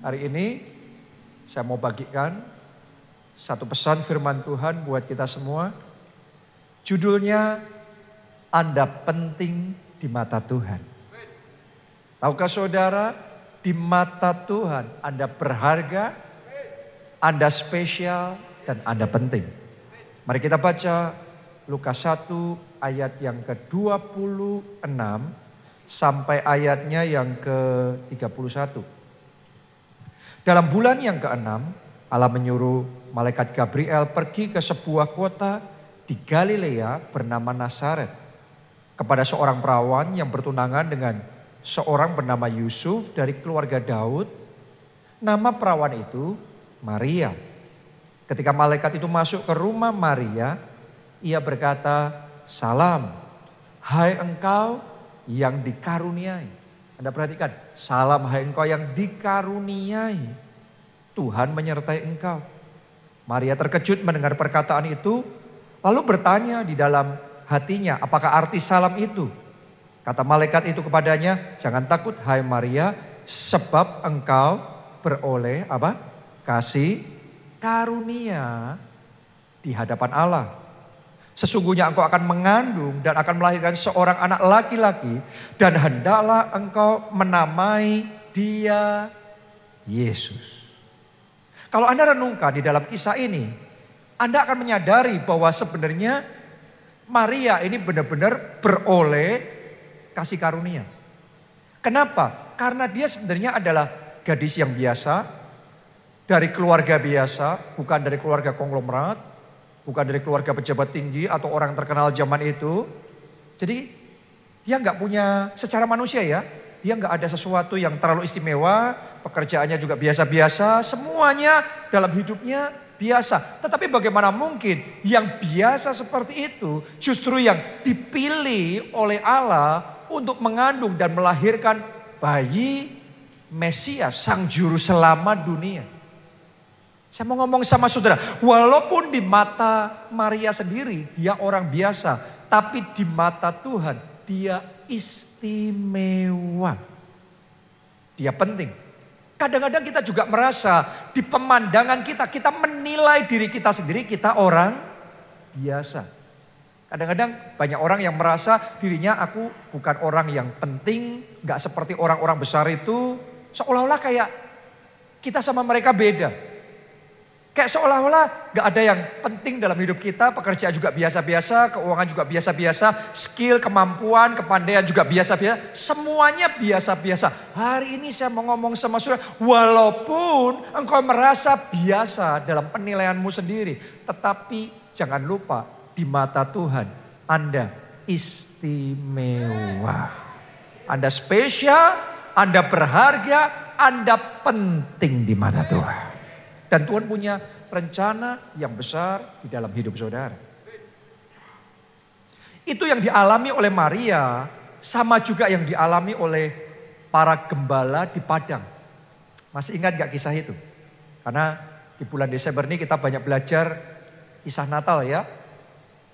Hari ini saya mau bagikan satu pesan firman Tuhan buat kita semua. Judulnya Anda penting di mata Tuhan. Tahukah saudara, di mata Tuhan Anda berharga, Anda spesial, dan Anda penting. Mari kita baca Lukas 1 ayat yang ke-26 sampai ayatnya yang ke-31. Dalam bulan yang keenam, Allah menyuruh malaikat Gabriel pergi ke sebuah kota di Galilea bernama Nazaret kepada seorang perawan yang bertunangan dengan seorang bernama Yusuf dari keluarga Daud. Nama perawan itu Maria. Ketika malaikat itu masuk ke rumah Maria, ia berkata, "Salam, hai engkau yang dikaruniai." Anda perhatikan, salam hai engkau yang dikaruniai. Tuhan menyertai engkau. Maria terkejut mendengar perkataan itu, lalu bertanya di dalam hatinya, apakah arti salam itu? Kata malaikat itu kepadanya, jangan takut hai Maria, sebab engkau beroleh apa? Kasih karunia di hadapan Allah. Sesungguhnya engkau akan mengandung dan akan melahirkan seorang anak laki-laki dan hendaklah engkau menamai dia Yesus. Kalau Anda renungkan di dalam kisah ini, Anda akan menyadari bahwa sebenarnya Maria ini benar-benar beroleh kasih karunia. Kenapa? Karena dia sebenarnya adalah gadis yang biasa, dari keluarga biasa, bukan dari keluarga konglomerat, bukan dari keluarga pejabat tinggi atau orang terkenal zaman itu. Jadi dia nggak punya secara manusia ya, dia nggak ada sesuatu yang terlalu istimewa, pekerjaannya juga biasa-biasa, semuanya dalam hidupnya biasa. Tetapi bagaimana mungkin yang biasa seperti itu justru yang dipilih oleh Allah untuk mengandung dan melahirkan bayi Mesias, sang juru selamat dunia. Saya mau ngomong sama saudara, walaupun di mata Maria sendiri dia orang biasa, tapi di mata Tuhan dia istimewa. Dia penting. Kadang-kadang kita juga merasa di pemandangan kita, kita menilai diri kita sendiri, kita orang biasa. Kadang-kadang banyak orang yang merasa dirinya aku bukan orang yang penting, gak seperti orang-orang besar itu. Seolah-olah kayak kita sama mereka beda. Kayak seolah-olah gak ada yang penting dalam hidup kita, pekerjaan juga biasa-biasa, keuangan juga biasa-biasa, skill, kemampuan, kepandaian juga biasa-biasa, semuanya biasa-biasa. Hari ini saya mau ngomong sama saudara, walaupun engkau merasa biasa dalam penilaianmu sendiri, tetapi jangan lupa di mata Tuhan Anda istimewa. Anda spesial, Anda berharga, Anda penting di mata Tuhan. Dan Tuhan punya rencana yang besar di dalam hidup saudara. Itu yang dialami oleh Maria sama juga yang dialami oleh para gembala di Padang. Masih ingat gak kisah itu? Karena di bulan Desember ini kita banyak belajar kisah Natal ya.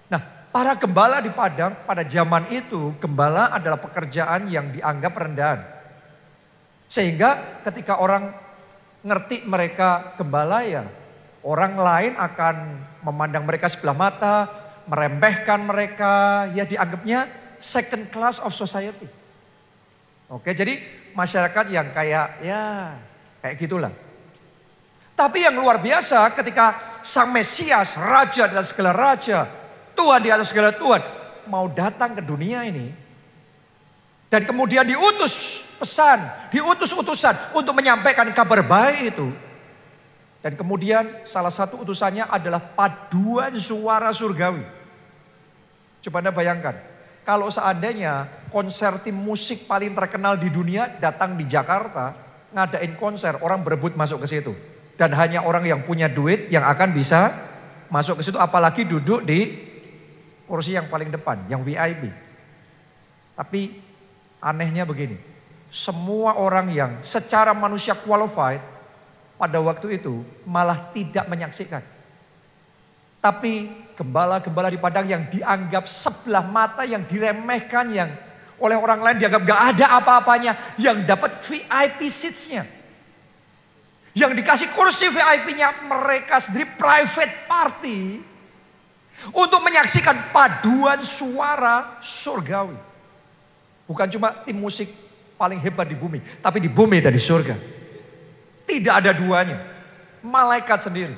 Nah para gembala di Padang pada zaman itu gembala adalah pekerjaan yang dianggap rendahan. Sehingga ketika orang ngerti mereka gembala ya, orang lain akan memandang mereka sebelah mata, meremehkan mereka, ya dianggapnya second class of society. Oke, jadi masyarakat yang kayak ya kayak gitulah. Tapi yang luar biasa ketika sang Mesias, Raja dan segala Raja, Tuhan di atas segala Tuhan, mau datang ke dunia ini. Dan kemudian diutus pesan, diutus utusan untuk menyampaikan kabar baik itu. Dan kemudian salah satu utusannya adalah paduan suara surgawi. Coba Anda bayangkan, kalau seandainya konser tim musik paling terkenal di dunia datang di Jakarta, ngadain konser, orang berebut masuk ke situ. Dan hanya orang yang punya duit yang akan bisa masuk ke situ, apalagi duduk di kursi yang paling depan, yang VIP. Tapi anehnya begini, semua orang yang secara manusia qualified pada waktu itu malah tidak menyaksikan. Tapi gembala-gembala di Padang yang dianggap sebelah mata, yang diremehkan, yang oleh orang lain dianggap gak ada apa-apanya, yang dapat VIP seats-nya. Yang dikasih kursi VIP-nya mereka sendiri private party. Untuk menyaksikan paduan suara surgawi. Bukan cuma tim musik paling hebat di bumi. Tapi di bumi dan di surga. Tidak ada duanya. Malaikat sendiri.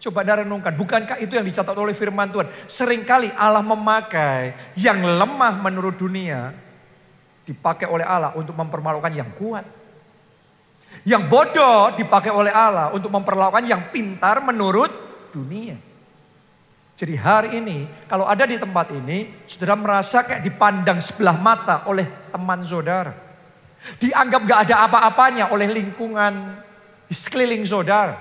Coba anda renungkan, bukankah itu yang dicatat oleh firman Tuhan? Seringkali Allah memakai yang lemah menurut dunia, dipakai oleh Allah untuk mempermalukan yang kuat. Yang bodoh dipakai oleh Allah untuk memperlakukan yang pintar menurut dunia. Jadi hari ini kalau ada di tempat ini, saudara merasa kayak dipandang sebelah mata oleh teman saudara. Dianggap gak ada apa-apanya oleh lingkungan di sekeliling saudara.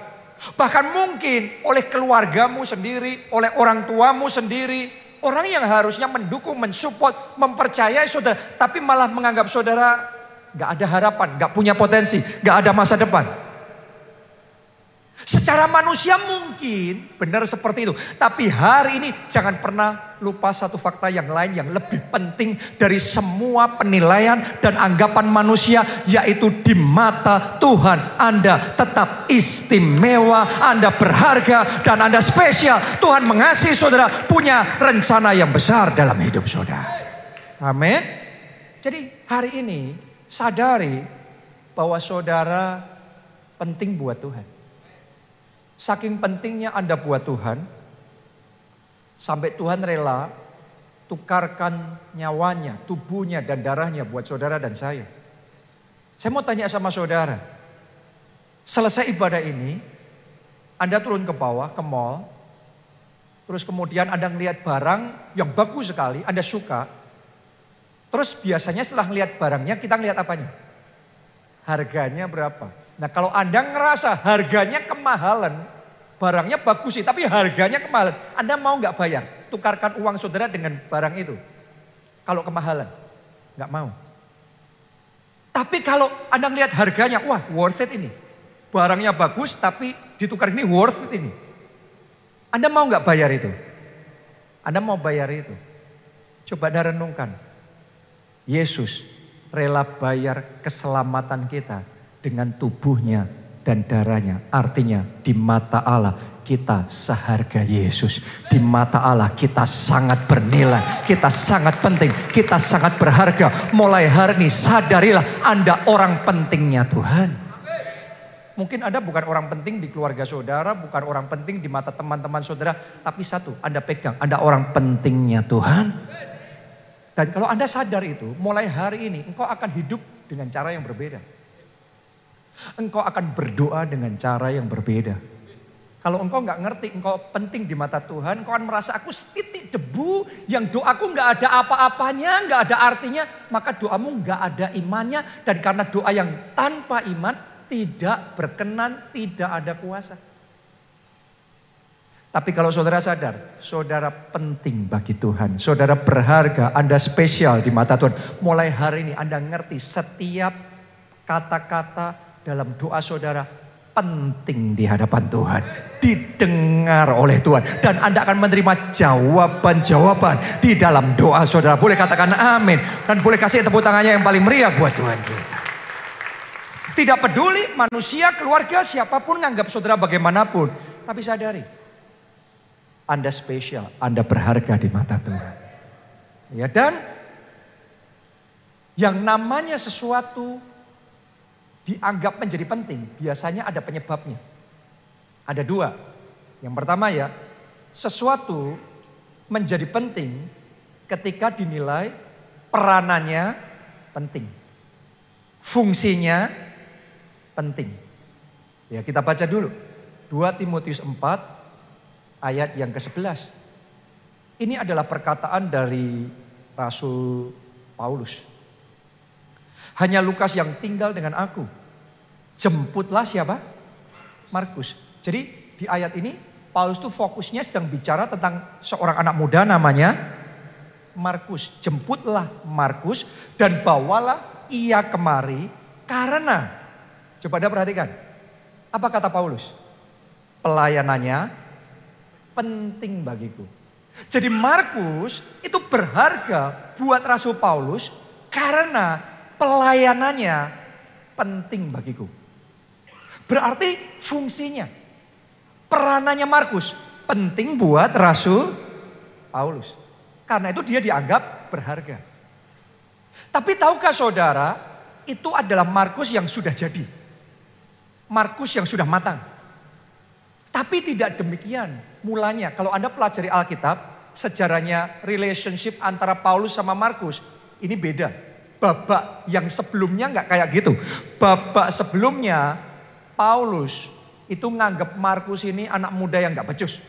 Bahkan mungkin oleh keluargamu sendiri, oleh orang tuamu sendiri. Orang yang harusnya mendukung, mensupport, mempercayai saudara. Tapi malah menganggap saudara gak ada harapan, gak punya potensi, gak ada masa depan. Secara manusia mungkin benar seperti itu. Tapi hari ini jangan pernah lupa satu fakta yang lain yang lebih penting dari semua penilaian dan anggapan manusia. Yaitu di mata Tuhan Anda tetap istimewa, Anda berharga dan Anda spesial. Tuhan mengasihi saudara punya rencana yang besar dalam hidup saudara. Amin. Jadi hari ini sadari bahwa saudara penting buat Tuhan. Saking pentingnya Anda buat Tuhan, sampai Tuhan rela tukarkan nyawanya, tubuhnya dan darahnya buat saudara dan saya. Saya mau tanya sama saudara, selesai ibadah ini, Anda turun ke bawah, ke mall, terus kemudian Anda melihat barang yang bagus sekali, Anda suka, terus biasanya setelah melihat barangnya, kita melihat apanya? Harganya berapa? Nah kalau Anda ngerasa harganya kemahalan, barangnya bagus sih, tapi harganya kemahalan. Anda mau nggak bayar? Tukarkan uang saudara dengan barang itu. Kalau kemahalan, nggak mau. Tapi kalau Anda melihat harganya, wah worth it ini. Barangnya bagus tapi ditukar ini worth it ini. Anda mau nggak bayar itu? Anda mau bayar itu? Coba Anda renungkan. Yesus rela bayar keselamatan kita dengan tubuhnya dan darahnya. Artinya di mata Allah kita seharga Yesus. Di mata Allah kita sangat bernilai, kita sangat penting, kita sangat berharga. Mulai hari ini sadarilah Anda orang pentingnya Tuhan. Mungkin Anda bukan orang penting di keluarga saudara, bukan orang penting di mata teman-teman saudara, tapi satu, Anda pegang, Anda orang pentingnya Tuhan. Dan kalau Anda sadar itu, mulai hari ini engkau akan hidup dengan cara yang berbeda. Engkau akan berdoa dengan cara yang berbeda. Kalau engkau nggak ngerti, engkau penting di mata Tuhan, engkau akan merasa aku setitik debu yang doaku nggak ada apa-apanya, nggak ada artinya, maka doamu nggak ada imannya dan karena doa yang tanpa iman tidak berkenan, tidak ada kuasa. Tapi kalau saudara sadar, saudara penting bagi Tuhan. Saudara berharga, Anda spesial di mata Tuhan. Mulai hari ini Anda ngerti setiap kata-kata dalam doa saudara penting di hadapan Tuhan. Didengar oleh Tuhan. Dan Anda akan menerima jawaban-jawaban di dalam doa saudara. Boleh katakan amin. Dan boleh kasih tepuk tangannya yang paling meriah buat Tuhan kita. Tidak peduli manusia, keluarga, siapa pun nganggap saudara bagaimanapun. Tapi sadari, Anda spesial, Anda berharga di mata Tuhan. Ya dan yang namanya sesuatu dianggap menjadi penting, biasanya ada penyebabnya. Ada dua. Yang pertama ya, sesuatu menjadi penting ketika dinilai peranannya penting. Fungsinya penting. Ya kita baca dulu. 2 Timotius 4 ayat yang ke-11. Ini adalah perkataan dari Rasul Paulus. Hanya Lukas yang tinggal dengan aku jemputlah siapa? Markus. Jadi di ayat ini Paulus tuh fokusnya sedang bicara tentang seorang anak muda namanya Markus. Jemputlah Markus dan bawalah ia kemari karena coba Anda perhatikan. Apa kata Paulus? Pelayanannya penting bagiku. Jadi Markus itu berharga buat Rasul Paulus karena pelayanannya penting bagiku. Berarti fungsinya, peranannya Markus penting buat Rasul Paulus. Karena itu dia dianggap berharga. Tapi tahukah saudara, itu adalah Markus yang sudah jadi. Markus yang sudah matang. Tapi tidak demikian mulanya. Kalau Anda pelajari Alkitab, sejarahnya relationship antara Paulus sama Markus, ini beda. Babak yang sebelumnya nggak kayak gitu. Babak sebelumnya Paulus itu nganggap Markus ini anak muda yang gak becus.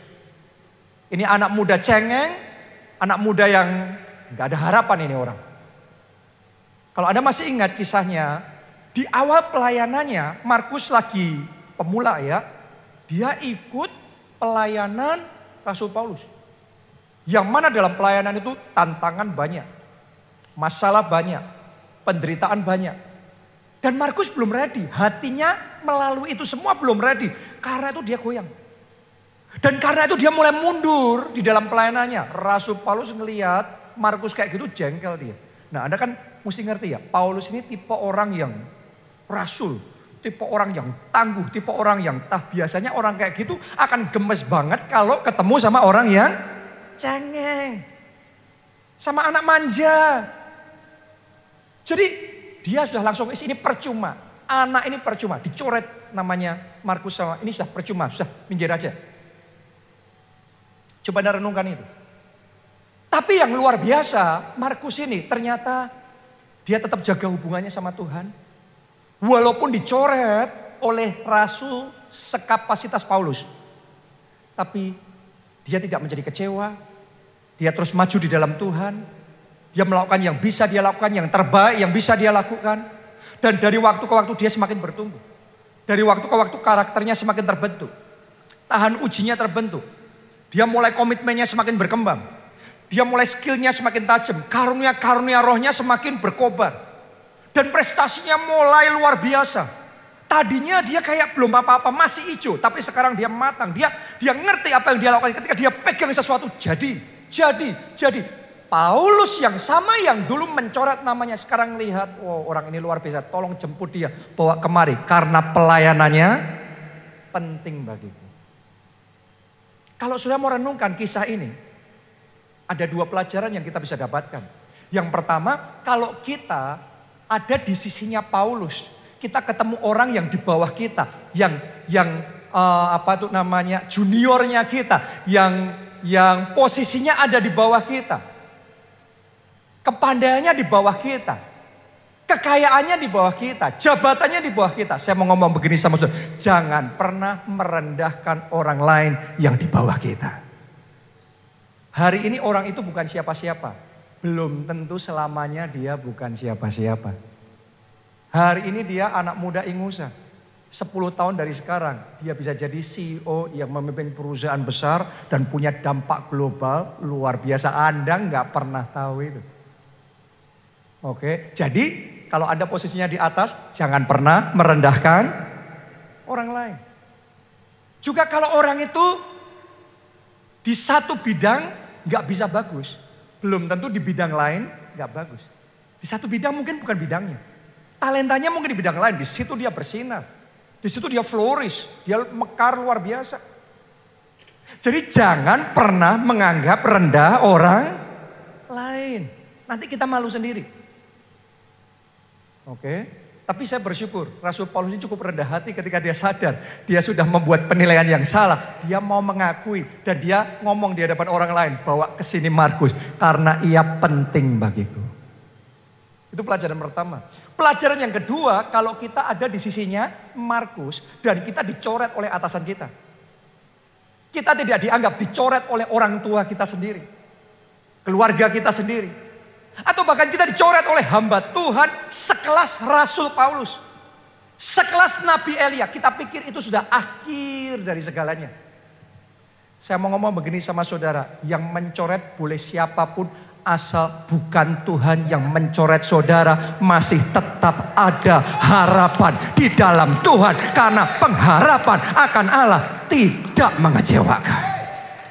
Ini anak muda cengeng, anak muda yang gak ada harapan ini orang. Kalau Anda masih ingat kisahnya, di awal pelayanannya Markus lagi pemula ya, dia ikut pelayanan Rasul Paulus. Yang mana dalam pelayanan itu tantangan banyak, masalah banyak, penderitaan banyak. Dan Markus belum ready. Hatinya melalui itu semua belum ready. Karena itu dia goyang. Dan karena itu dia mulai mundur di dalam pelayanannya. Rasul Paulus ngeliat Markus kayak gitu jengkel dia. Nah Anda kan mesti ngerti ya. Paulus ini tipe orang yang rasul. Tipe orang yang tangguh. Tipe orang yang tah. Biasanya orang kayak gitu akan gemes banget kalau ketemu sama orang yang cengeng. Sama anak manja. Jadi dia sudah langsung ini percuma. Anak ini percuma, dicoret namanya Markus sama ini sudah percuma, sudah minggir aja. Coba anda renungkan itu. Tapi yang luar biasa, Markus ini ternyata dia tetap jaga hubungannya sama Tuhan. Walaupun dicoret oleh rasul sekapasitas Paulus. Tapi dia tidak menjadi kecewa. Dia terus maju di dalam Tuhan. Dia melakukan yang bisa dia lakukan, yang terbaik yang bisa dia lakukan. Dan dari waktu ke waktu dia semakin bertumbuh. Dari waktu ke waktu karakternya semakin terbentuk. Tahan ujinya terbentuk. Dia mulai komitmennya semakin berkembang. Dia mulai skillnya semakin tajam. Karunia-karunia rohnya semakin berkobar. Dan prestasinya mulai luar biasa. Tadinya dia kayak belum apa-apa, masih hijau. Tapi sekarang dia matang. Dia dia ngerti apa yang dia lakukan. Ketika dia pegang sesuatu, jadi, jadi, jadi. Paulus yang sama yang dulu mencoret namanya sekarang lihat, wow orang ini luar biasa, tolong jemput dia, bawa kemari karena pelayanannya penting bagiku. Kalau sudah mau renungkan kisah ini, ada dua pelajaran yang kita bisa dapatkan. Yang pertama, kalau kita ada di sisinya Paulus, kita ketemu orang yang di bawah kita, yang yang uh, apa tuh namanya juniornya kita, yang yang posisinya ada di bawah kita. Kepandaiannya di bawah kita. Kekayaannya di bawah kita. Jabatannya di bawah kita. Saya mau ngomong begini sama saudara. Jangan pernah merendahkan orang lain yang di bawah kita. Hari ini orang itu bukan siapa-siapa. Belum tentu selamanya dia bukan siapa-siapa. Hari ini dia anak muda ingusa. 10 tahun dari sekarang dia bisa jadi CEO yang memimpin perusahaan besar dan punya dampak global luar biasa. Anda nggak pernah tahu itu. Oke, jadi kalau Anda posisinya di atas, jangan pernah merendahkan orang lain. Juga kalau orang itu di satu bidang nggak bisa bagus, belum tentu di bidang lain nggak bagus. Di satu bidang mungkin bukan bidangnya. Talentanya mungkin di bidang lain, di situ dia bersinar. Di situ dia flourish, dia mekar luar biasa. Jadi jangan pernah menganggap rendah orang lain. Nanti kita malu sendiri. Oke. Tapi saya bersyukur Rasul Paulus ini cukup rendah hati ketika dia sadar dia sudah membuat penilaian yang salah. Dia mau mengakui dan dia ngomong di hadapan orang lain bawa ke sini Markus karena ia penting bagiku. Itu pelajaran pertama. Pelajaran yang kedua, kalau kita ada di sisinya Markus dan kita dicoret oleh atasan kita. Kita tidak dianggap dicoret oleh orang tua kita sendiri. Keluarga kita sendiri atau bahkan kita dicoret oleh hamba Tuhan sekelas Rasul Paulus. Sekelas Nabi Elia. Kita pikir itu sudah akhir dari segalanya. Saya mau ngomong begini sama saudara. Yang mencoret boleh siapa pun asal bukan Tuhan yang mencoret saudara masih tetap ada harapan di dalam Tuhan karena pengharapan akan Allah tidak mengecewakan.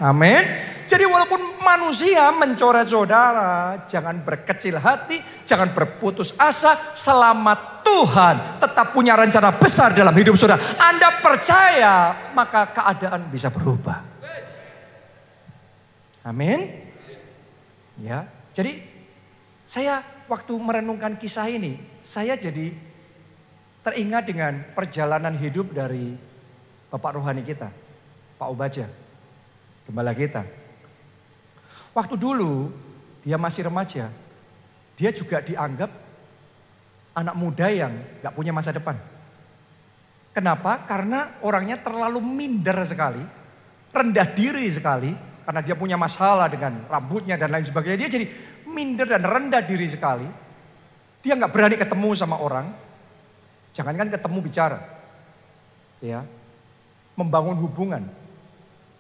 Amin. Jadi walaupun manusia mencoret saudara, jangan berkecil hati, jangan berputus asa selama Tuhan tetap punya rencana besar dalam hidup saudara. Anda percaya, maka keadaan bisa berubah. Amin. Ya, jadi saya waktu merenungkan kisah ini, saya jadi teringat dengan perjalanan hidup dari Bapak rohani kita, Pak Obaja, gembala kita. Waktu dulu dia masih remaja, dia juga dianggap anak muda yang gak punya masa depan. Kenapa? Karena orangnya terlalu minder sekali, rendah diri sekali, karena dia punya masalah dengan rambutnya dan lain sebagainya. Dia jadi minder dan rendah diri sekali. Dia nggak berani ketemu sama orang. Jangankan ketemu bicara. Ya. Membangun hubungan.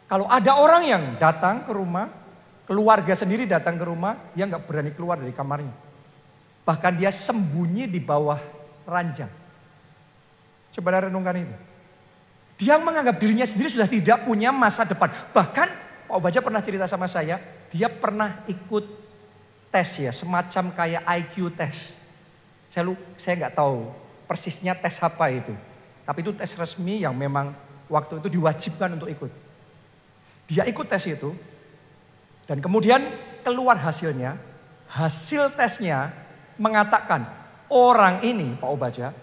Kalau ada orang yang datang ke rumah, keluarga sendiri datang ke rumah, dia nggak berani keluar dari kamarnya. Bahkan dia sembunyi di bawah ranjang. Coba renungkan itu. Dia menganggap dirinya sendiri sudah tidak punya masa depan. Bahkan Pak Obaja pernah cerita sama saya, dia pernah ikut tes ya, semacam kayak IQ tes. Saya lu, saya nggak tahu persisnya tes apa itu. Tapi itu tes resmi yang memang waktu itu diwajibkan untuk ikut. Dia ikut tes itu dan kemudian keluar hasilnya. Hasil tesnya mengatakan orang ini Pak Obaja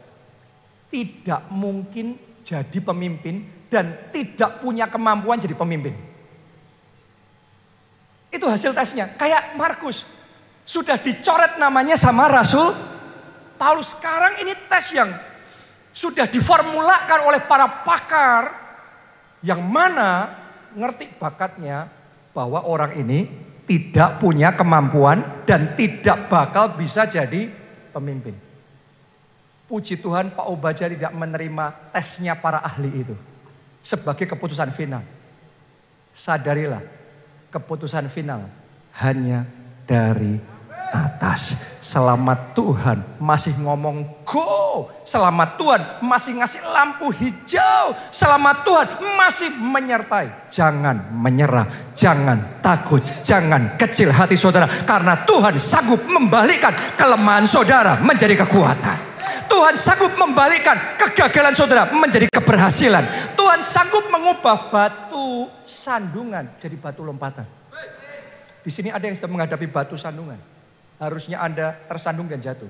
tidak mungkin jadi pemimpin dan tidak punya kemampuan jadi pemimpin. Itu hasil tesnya. Kayak Markus sudah dicoret namanya sama Rasul Paulus. Sekarang ini tes yang sudah diformulakan oleh para pakar yang mana ngerti bakatnya bahwa orang ini tidak punya kemampuan dan tidak bakal bisa jadi pemimpin. Puji Tuhan Pak Obaja tidak menerima tesnya para ahli itu sebagai keputusan final. Sadarilah keputusan final hanya dari atas. Selamat Tuhan masih ngomong go. Selamat Tuhan masih ngasih lampu hijau. Selamat Tuhan masih menyertai. Jangan menyerah, jangan takut, jangan kecil hati saudara. Karena Tuhan sanggup membalikan kelemahan saudara menjadi kekuatan. Tuhan sanggup membalikan kegagalan saudara menjadi keberhasilan. Tuhan sanggup mengubah batu sandungan jadi batu lompatan. Di sini ada yang sedang menghadapi batu sandungan. Harusnya Anda tersandung dan jatuh.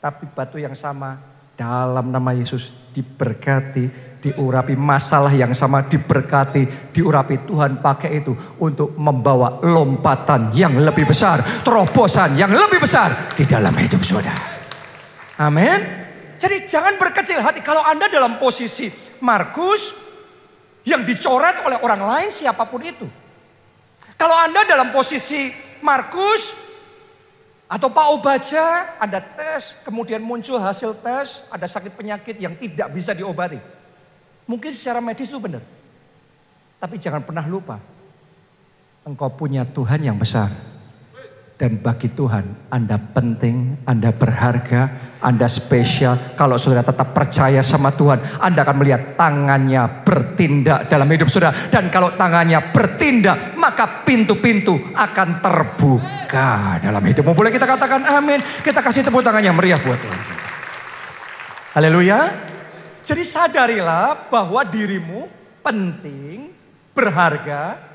Tapi batu yang sama dalam nama Yesus diberkati, diurapi masalah yang sama diberkati, diurapi Tuhan pakai itu untuk membawa lompatan yang lebih besar, terobosan yang lebih besar di dalam hidup saudara. Amin. Jadi jangan berkecil hati kalau Anda dalam posisi Markus yang dicoret oleh orang lain siapa pun itu. Kalau Anda dalam posisi Markus atau Pak Obaja, ada tes, kemudian muncul hasil tes, ada sakit penyakit yang tidak bisa diobati. Mungkin secara medis itu benar. Tapi jangan pernah lupa, engkau punya Tuhan yang besar. Dan bagi Tuhan, Anda penting, Anda berharga, Anda spesial. Kalau saudara tetap percaya sama Tuhan, Anda akan melihat tangannya bertindak dalam hidup saudara. Dan kalau tangannya bertindak, maka pintu-pintu akan terbuka dalam hidupmu. Boleh kita katakan amin. Kita kasih tepuk tangan yang meriah buat Tuhan. Haleluya. Jadi sadarilah bahwa dirimu penting, berharga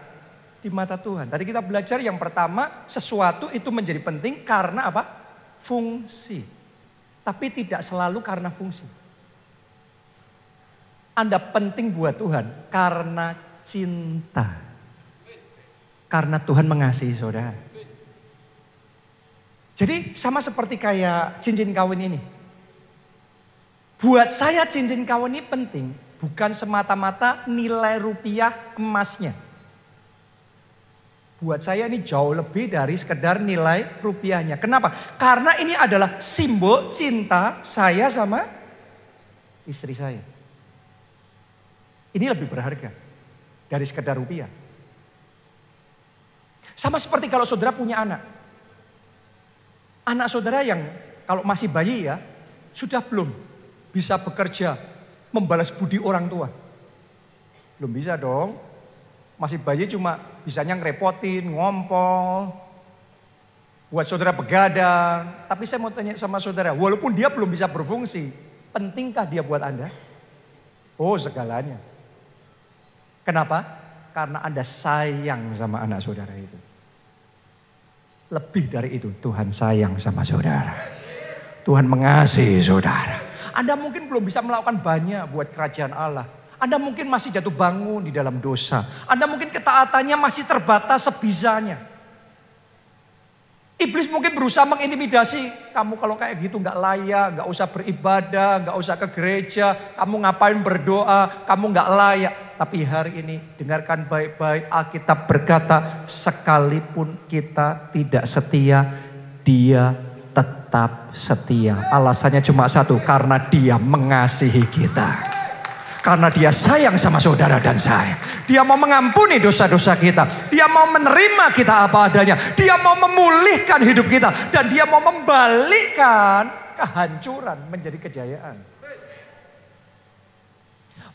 di mata Tuhan. Tadi kita belajar yang pertama, sesuatu itu menjadi penting karena apa? Fungsi. Tapi tidak selalu karena fungsi. Anda penting buat Tuhan karena cinta. Karena Tuhan mengasihi saudara. Jadi sama seperti kayak cincin kawin ini. Buat saya cincin kawin ini penting bukan semata-mata nilai rupiah emasnya. Buat saya ini jauh lebih dari sekedar nilai rupiahnya. Kenapa? Karena ini adalah simbol cinta saya sama istri saya. Ini lebih berharga dari sekedar rupiah. Sama seperti kalau saudara punya anak. Anak saudara yang kalau masih bayi ya, sudah belum bisa bekerja, membalas budi orang tua. Belum bisa dong. Masih bayi cuma bisanya ngerepotin, ngompol. Buat saudara begadang. Tapi saya mau tanya sama saudara, walaupun dia belum bisa berfungsi, pentingkah dia buat Anda? Oh segalanya. Kenapa? Karena Anda sayang sama anak saudara itu. Lebih dari itu, Tuhan sayang sama saudara. Tuhan mengasihi saudara. Anda mungkin belum bisa melakukan banyak buat kerajaan Allah. Anda mungkin masih jatuh bangun di dalam dosa. Anda mungkin ketaatannya masih terbatas sebisanya. Iblis mungkin berusaha mengintimidasi kamu kalau kayak gitu nggak layak, nggak usah beribadah, nggak usah ke gereja, kamu ngapain berdoa, kamu nggak layak. Tapi hari ini dengarkan baik-baik Alkitab berkata sekalipun kita tidak setia, dia tetap setia. Alasannya cuma satu, karena dia mengasihi kita. Karena dia sayang sama saudara dan saya. Dia mau mengampuni dosa-dosa kita. Dia mau menerima kita apa adanya. Dia mau memulihkan hidup kita. Dan dia mau membalikkan kehancuran menjadi kejayaan.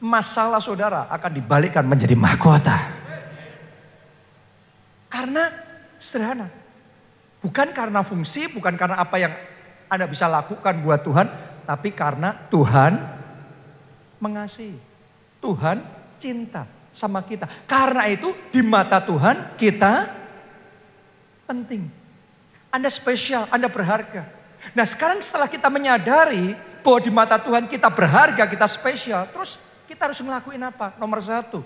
Masalah saudara akan dibalikkan menjadi mahkota. Karena sederhana. Bukan karena fungsi, bukan karena apa yang Anda bisa lakukan buat Tuhan. Tapi karena Tuhan mengasihi. Tuhan cinta sama kita. Karena itu di mata Tuhan kita penting. Anda spesial, Anda berharga. Nah sekarang setelah kita menyadari bahwa di mata Tuhan kita berharga, kita spesial. Terus kita harus ngelakuin apa? Nomor satu,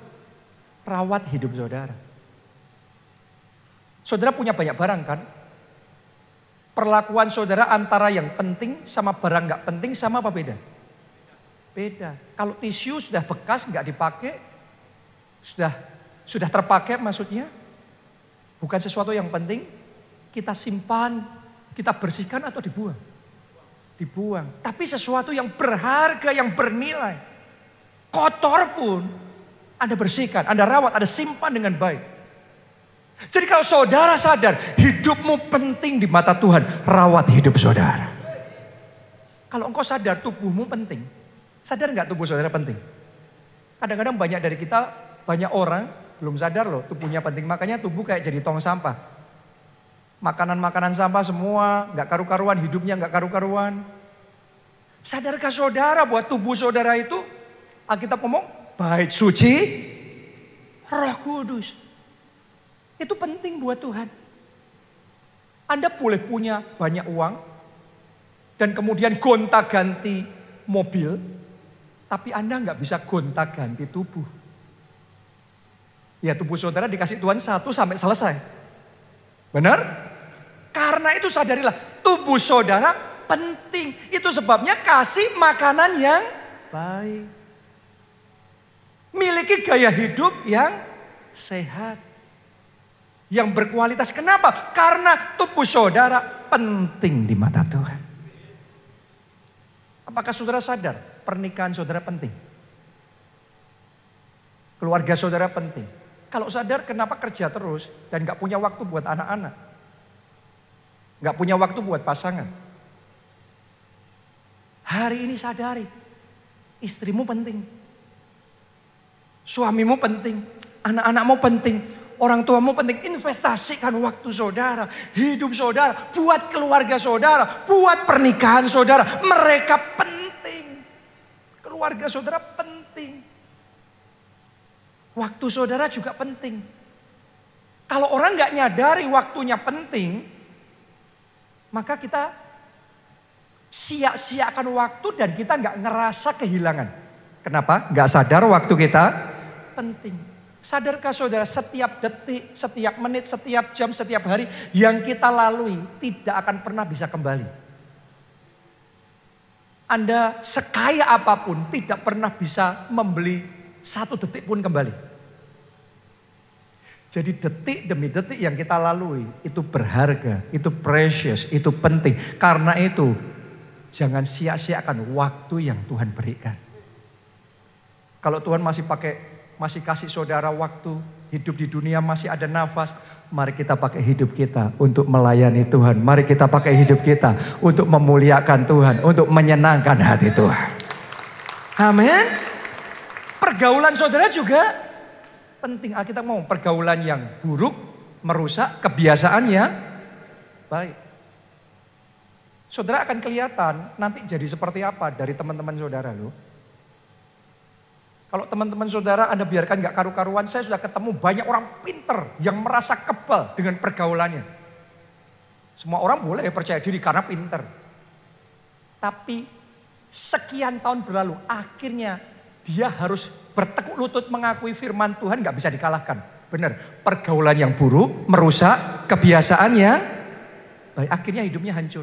rawat hidup saudara. Saudara punya banyak barang kan? Perlakuan saudara antara yang penting sama barang nggak penting sama apa beda? Beda. Kalau tisu sudah bekas nggak dipakai, sudah sudah terpakai maksudnya, bukan sesuatu yang penting, kita simpan, kita bersihkan atau dibuang. Dibuang. Tapi sesuatu yang berharga, yang bernilai. Kotor pun Anda bersihkan, Anda rawat, Anda simpan dengan baik. Jadi kalau saudara sadar hidupmu penting di mata Tuhan, rawat hidup saudara. Kalau engkau sadar tubuhmu penting, Sadar nggak tubuh saudara penting? Kadang-kadang banyak dari kita, banyak orang belum sadar loh tubuhnya penting. Makanya tubuh kayak jadi tong sampah. Makanan-makanan sampah semua nggak karu-karuan, hidupnya nggak karu-karuan. Sadarkah saudara buat tubuh saudara itu Alkitab ngomong baik suci, roh kudus. Itu penting buat Tuhan. Anda boleh punya banyak uang dan kemudian gonta ganti mobil, tapi Anda nggak bisa gonta ganti tubuh. Ya tubuh saudara dikasih Tuhan satu sampai selesai. Benar? Karena itu sadarilah tubuh saudara penting. Itu sebabnya kasih makanan yang baik. Miliki gaya hidup yang sehat. Yang berkualitas. Kenapa? Karena tubuh saudara penting di mata Tuhan. Apakah saudara sadar pernikahan saudara penting. Keluarga saudara penting. Kalau sadar kenapa kerja terus dan gak punya waktu buat anak-anak. Gak punya waktu buat pasangan. Hari ini sadari, istrimu penting. Suamimu penting, anak-anakmu penting, orang tuamu penting. Investasikan waktu saudara, hidup saudara, buat keluarga saudara, buat pernikahan saudara. Mereka keluarga saudara penting. Waktu saudara juga penting. Kalau orang nggak nyadari waktunya penting, maka kita sia-siakan waktu dan kita nggak ngerasa kehilangan. Kenapa? Nggak sadar waktu kita penting. Sadarkah saudara setiap detik, setiap menit, setiap jam, setiap hari yang kita lalui tidak akan pernah bisa kembali. Anda sekaya apa pun tidak pernah bisa membeli satu detik pun kembali. Jadi detik demi detik yang kita lalui itu berharga, itu precious, itu penting. Karena itu jangan sia-siakan waktu yang Tuhan berikan. Kalau Tuhan masih pakai, masih kasih saudara waktu, hidup di dunia masih ada nafas, Mari kita pakai hidup kita untuk melayani Tuhan. Mari kita pakai hidup kita untuk memuliakan Tuhan, untuk menyenangkan hati Tuhan. Amin. Pergaulan saudara juga penting. Kita mau pergaulan yang buruk, merusak kebiasaan yang baik. Saudara akan kelihatan nanti jadi seperti apa dari teman-teman saudara lo. Kalau teman-teman saudara Anda biarkan gak karu-karuan, saya sudah ketemu banyak orang pinter yang merasa kebal dengan pergaulannya. Semua orang boleh percaya diri karena pinter. Tapi sekian tahun berlalu, akhirnya dia harus bertekuk lutut mengakui firman Tuhan gak bisa dikalahkan. Benar, pergaulan yang buruk merusak kebiasaan yang baik. Akhirnya hidupnya hancur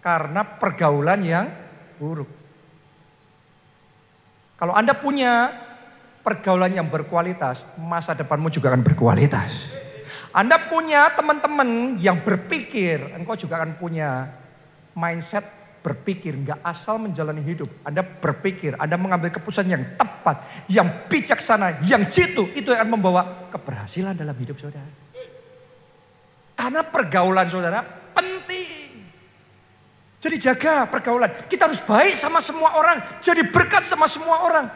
karena pergaulan yang buruk. Kalau Anda punya pergaulan yang berkualitas, masa depanmu juga akan berkualitas. Anda punya teman-teman yang berpikir, engkau juga akan punya mindset berpikir, nggak asal menjalani hidup. Anda berpikir, Anda mengambil keputusan yang tepat, yang bijaksana, yang jitu, itu akan membawa keberhasilan dalam hidup saudara. Karena pergaulan saudara penting. Jadi jaga pergaulan. Kita harus baik sama semua orang. Jadi berkat sama semua orang.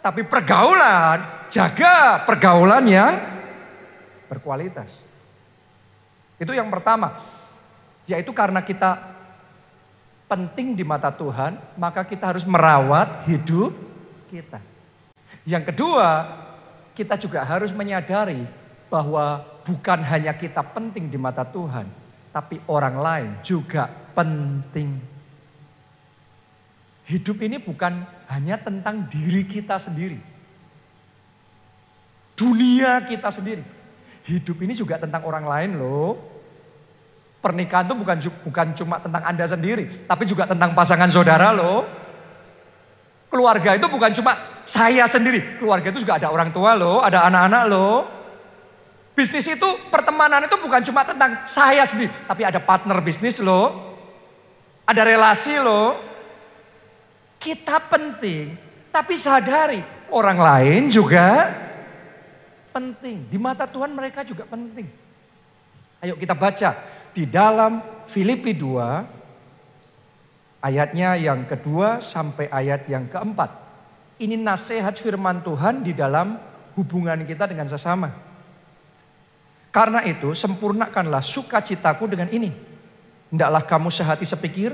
Tapi pergaulan, jaga pergaulan yang berkualitas. Itu yang pertama. Yaitu karena kita penting di mata Tuhan, maka kita harus merawat hidup kita. Yang kedua, kita juga harus menyadari bahwa bukan hanya kita penting di mata Tuhan, tapi orang lain juga penting. Hidup ini bukan hanya tentang diri kita sendiri. Dunia kita sendiri. Hidup ini juga tentang orang lain loh. Pernikahan itu bukan bukan cuma tentang Anda sendiri, tapi juga tentang pasangan saudara loh. Keluarga itu bukan cuma saya sendiri, keluarga itu juga ada orang tua loh, ada anak-anak loh. Bisnis itu, pertemanan itu bukan cuma tentang saya sendiri, tapi ada partner bisnis loh. Ada relasi loh. Kita penting, tapi sadari orang lain juga penting. Di mata Tuhan mereka juga penting. Ayo kita baca di dalam Filipi 2 ayatnya yang kedua sampai ayat yang keempat. Ini nasihat firman Tuhan di dalam hubungan kita dengan sesama. Karena itu sempurnakanlah sukacitaku dengan ini. Hendaklah kamu sehati sepikir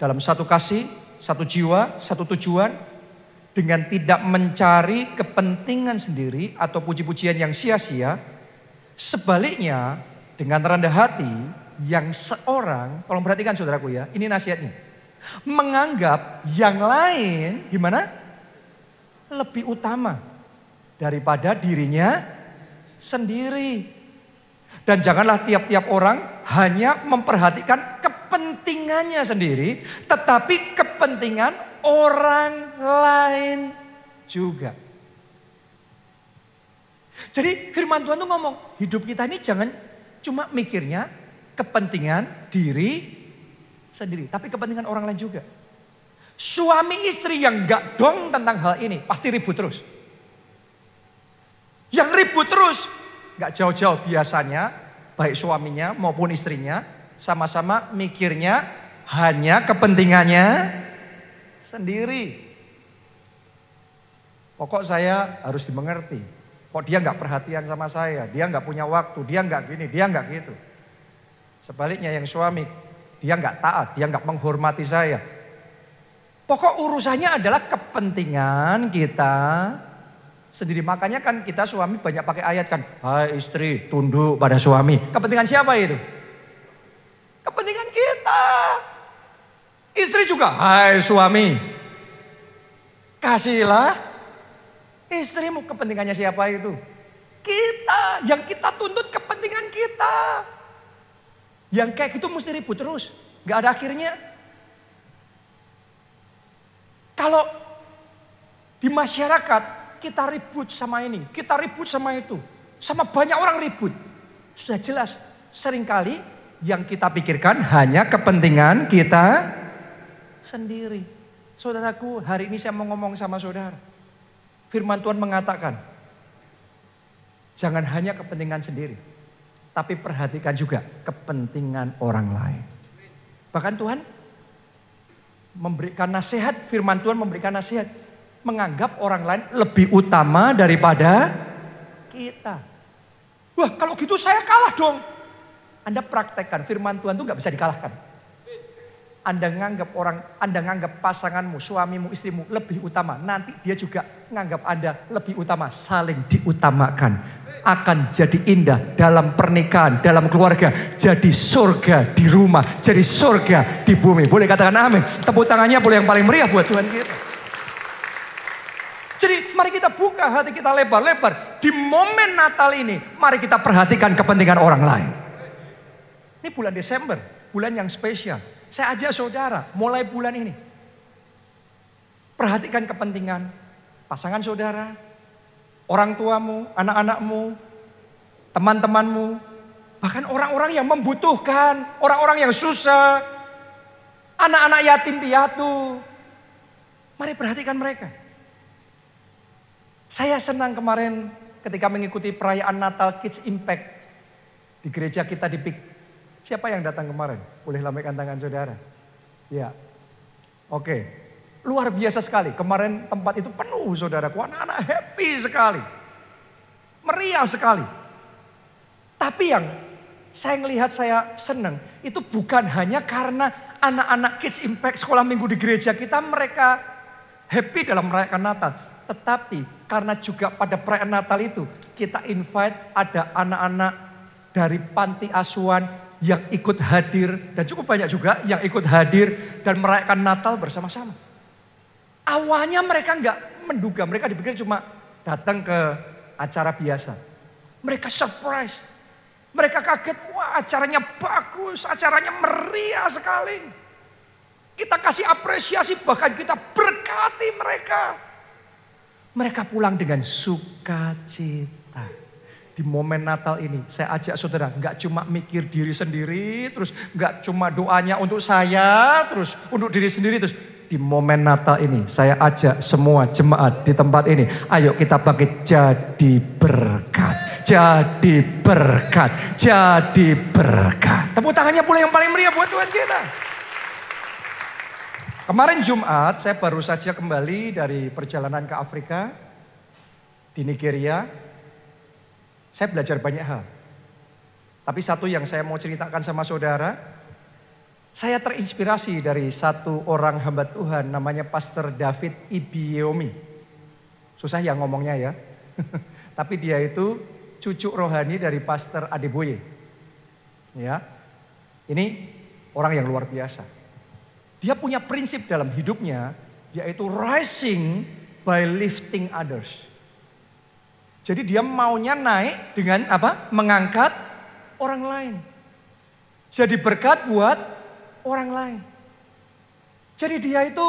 dalam satu kasih, satu jiwa, satu tujuan. Dengan tidak mencari kepentingan sendiri atau puji-pujian yang sia-sia. Sebaliknya dengan rendah hati yang seorang, tolong perhatikan saudaraku ya, ini nasihatnya. Menganggap yang lain gimana? Lebih utama daripada dirinya sendiri. Dan janganlah tiap-tiap orang hanya memperhatikan kepentingannya sendiri, tetapi kepentingan orang lain juga. Jadi firman Tuhan tuh ngomong, hidup kita ini jangan cuma mikirnya kepentingan diri sendiri, tapi kepentingan orang lain juga. Suami istri yang gak dong tentang hal ini pasti ribut terus. Yang ribut terus Gak jauh-jauh biasanya baik suaminya maupun istrinya sama-sama mikirnya hanya kepentingannya sendiri. Pokok saya harus dimengerti. Kok dia nggak perhatian sama saya, dia nggak punya waktu, dia nggak gini, dia nggak gitu. Sebaliknya yang suami, dia nggak taat, dia nggak menghormati saya. Pokok urusannya adalah kepentingan kita sendiri. Makanya kan kita suami banyak pakai ayat kan. Hai istri tunduk pada suami. Kepentingan siapa itu? Kepentingan kita. Istri juga, hai suami. Kasihlah istrimu kepentingannya siapa itu? Kita, yang kita tuntut kepentingan kita. Yang kayak gitu mesti ribut terus. Gak ada akhirnya. Kalau di masyarakat kita ribut sama ini, kita ribut sama itu. Sama banyak orang ribut. Sudah jelas, sering kali yang kita pikirkan hanya kepentingan kita sendiri. Saudaraku, hari ini saya mau ngomong sama saudara. Firman Tuhan mengatakan, jangan hanya kepentingan sendiri, tapi perhatikan juga kepentingan orang lain. Bahkan Tuhan memberikan nasihat, firman Tuhan memberikan nasihat menganggap orang lain lebih utama daripada kita. Wah kalau gitu saya kalah dong. Anda praktekkan firman Tuhan itu nggak bisa dikalahkan. Anda nganggap orang, Anda nganggap pasanganmu, suamimu, istrimu lebih utama. Nanti dia juga nganggap Anda lebih utama. Saling diutamakan. Akan jadi indah dalam pernikahan, dalam keluarga. Jadi surga di rumah, jadi surga di bumi. Boleh katakan amin. Tepuk tangannya boleh yang paling meriah buat Tuhan kita. Jadi mari kita buka hati kita lebar-lebar. Di momen Natal ini, mari kita perhatikan kepentingan orang lain. Ini bulan Desember, bulan yang spesial. Saya ajak saudara mulai bulan ini. Perhatikan kepentingan pasangan saudara, orang tuamu, anak-anakmu, teman-temanmu, bahkan orang-orang yang membutuhkan, orang-orang yang susah, anak-anak yatim piatu. Mari perhatikan mereka. Saya senang kemarin ketika mengikuti perayaan Natal Kids Impact di gereja kita di Pik Siapa yang datang kemarin? Boleh lambaikan tangan saudara. Ya. Oke. Luar biasa sekali. Kemarin tempat itu penuh saudaraku. Anak-anak happy sekali. Meriah sekali. Tapi yang saya melihat saya senang. Itu bukan hanya karena anak-anak Kids Impact sekolah minggu di gereja kita mereka happy dalam merayakan Natal. Tetapi karena juga pada perayaan Natal itu kita invite ada anak-anak dari panti asuhan yang ikut hadir dan cukup banyak juga yang ikut hadir dan merayakan Natal bersama-sama. Awalnya mereka nggak menduga, mereka dipikir cuma datang ke acara biasa. Mereka surprise, mereka kaget, wah acaranya bagus, acaranya meriah sekali. Kita kasih apresiasi, bahkan kita berkati mereka. Mereka pulang dengan sukacita. Di momen Natal ini saya ajak saudara nggak cuma mikir diri sendiri terus nggak cuma doanya untuk saya terus untuk diri sendiri terus. Di momen Natal ini saya ajak semua jemaat di tempat ini ayo kita bangkit jadi berkat jadi berkat jadi berkat. Tepuk tangannya pula yang paling meriah buat Tuhan kita Kemarin Jumat saya baru saja kembali dari perjalanan ke Afrika di Nigeria saya belajar banyak hal. Tapi satu yang saya mau ceritakan sama saudara, saya terinspirasi dari satu orang hamba Tuhan namanya Pastor David Ibiomi. Susah ya ngomongnya ya. Tapi dia itu cucu rohani dari Pastor Adeboye. Ya. Ini orang yang luar biasa. Dia punya prinsip dalam hidupnya yaitu rising by lifting others. Jadi dia maunya naik dengan apa? Mengangkat orang lain. Jadi berkat buat orang lain. Jadi dia itu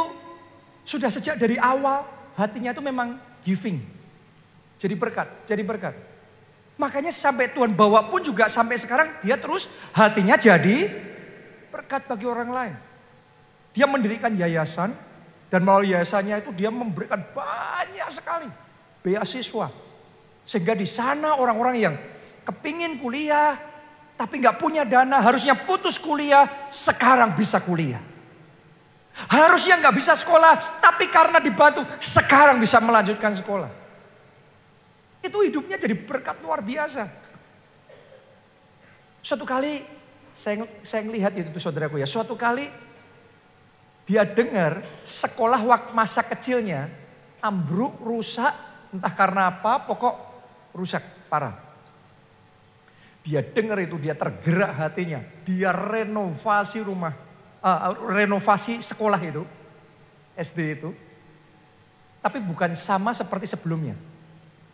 sudah sejak dari awal hatinya itu memang giving. Jadi berkat, jadi berkat. Makanya sampai Tuhan bawa pun juga sampai sekarang dia terus hatinya jadi berkat bagi orang lain. Dia mendirikan yayasan dan melalui yayasannya itu dia memberikan banyak sekali beasiswa sehingga di sana orang-orang yang kepingin kuliah, tapi nggak punya dana, harusnya putus kuliah, sekarang bisa kuliah. Harusnya nggak bisa sekolah, tapi karena dibantu, sekarang bisa melanjutkan sekolah. Itu hidupnya jadi berkat luar biasa. Suatu kali saya saya melihat itu saudaraku ya. Suatu kali dia dengar sekolah waktu masa kecilnya ambruk, rusak, entah karena apa, pokok rusak parah. Dia dengar itu, dia tergerak hatinya. Dia renovasi rumah, uh, renovasi sekolah itu, SD itu. Tapi bukan sama seperti sebelumnya.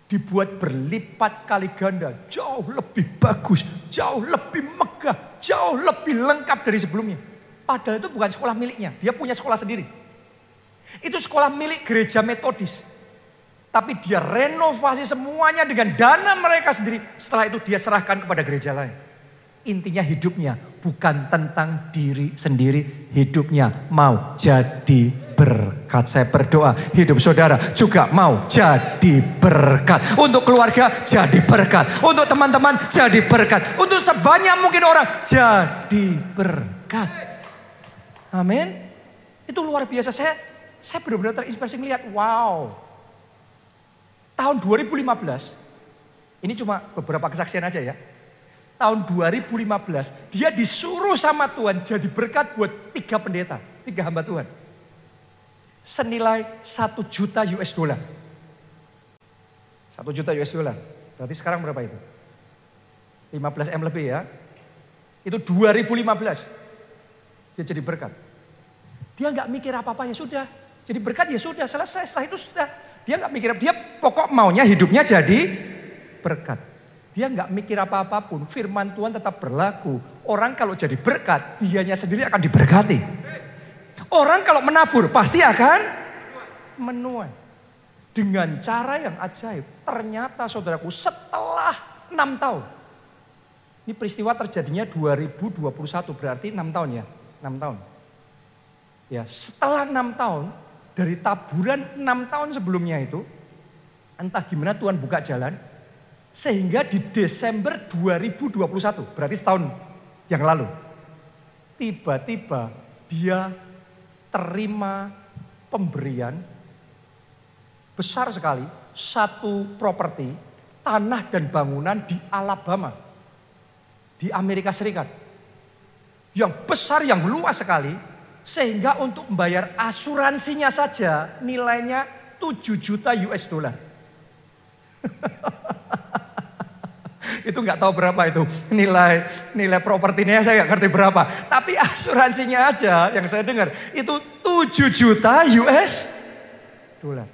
Dibuat berlipat kali ganda, jauh lebih bagus, jauh lebih megah, jauh lebih lengkap dari sebelumnya. Padahal itu bukan sekolah miliknya, dia punya sekolah sendiri. Itu sekolah milik gereja metodis. Tapi dia renovasi semuanya dengan dana mereka sendiri. Setelah itu dia serahkan kepada gereja lain. Intinya hidupnya bukan tentang diri sendiri. Hidupnya mau jadi berkat. Saya berdoa hidup saudara juga mau jadi berkat. Untuk keluarga jadi berkat. Untuk teman-teman jadi berkat. Untuk sebanyak mungkin orang jadi berkat. Amin. Itu luar biasa. Saya saya benar-benar terinspirasi melihat, wow, tahun 2015, ini cuma beberapa kesaksian aja ya. tahun 2015 dia disuruh sama Tuhan jadi berkat buat tiga pendeta, tiga hamba Tuhan. Senilai satu juta US dollar. Satu juta US dollar. Berarti sekarang berapa itu? 15 M lebih ya. Itu 2015. Dia jadi berkat. Dia nggak mikir apa-apa ya sudah. Jadi berkat ya sudah selesai. Setelah itu sudah. Dia nggak mikir dia pokok maunya hidupnya jadi berkat. Dia nggak mikir apa-apapun. Firman Tuhan tetap berlaku. Orang kalau jadi berkat, dianya sendiri akan diberkati. Orang kalau menabur pasti akan menuai. Dengan cara yang ajaib. Ternyata saudaraku setelah enam tahun. Ini peristiwa terjadinya 2021 berarti enam tahun ya. enam tahun. Ya, setelah enam tahun dari taburan enam tahun sebelumnya itu, entah gimana Tuhan buka jalan, sehingga di Desember 2021, berarti setahun yang lalu, tiba-tiba dia terima pemberian besar sekali, satu properti, tanah dan bangunan di Alabama, di Amerika Serikat. Yang besar, yang luas sekali, sehingga untuk membayar asuransinya saja nilainya 7 juta US dollar. itu nggak tahu berapa itu nilai nilai propertinya saya nggak ngerti berapa. Tapi asuransinya aja yang saya dengar itu 7 juta US dollar.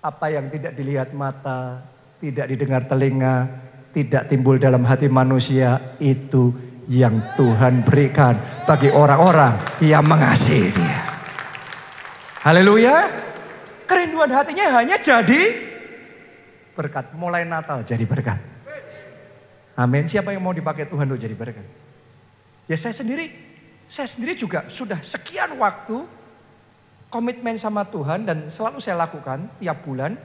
Apa yang tidak dilihat mata, tidak didengar telinga, tidak timbul dalam hati manusia itu yang Tuhan berikan bagi orang-orang yang mengasihi dia. Haleluya. Kerinduan hatinya hanya jadi berkat. Mulai Natal jadi berkat. Amin. Siapa yang mau dipakai Tuhan untuk jadi berkat? Ya saya sendiri, saya sendiri juga sudah sekian waktu komitmen sama Tuhan dan selalu saya lakukan tiap bulan.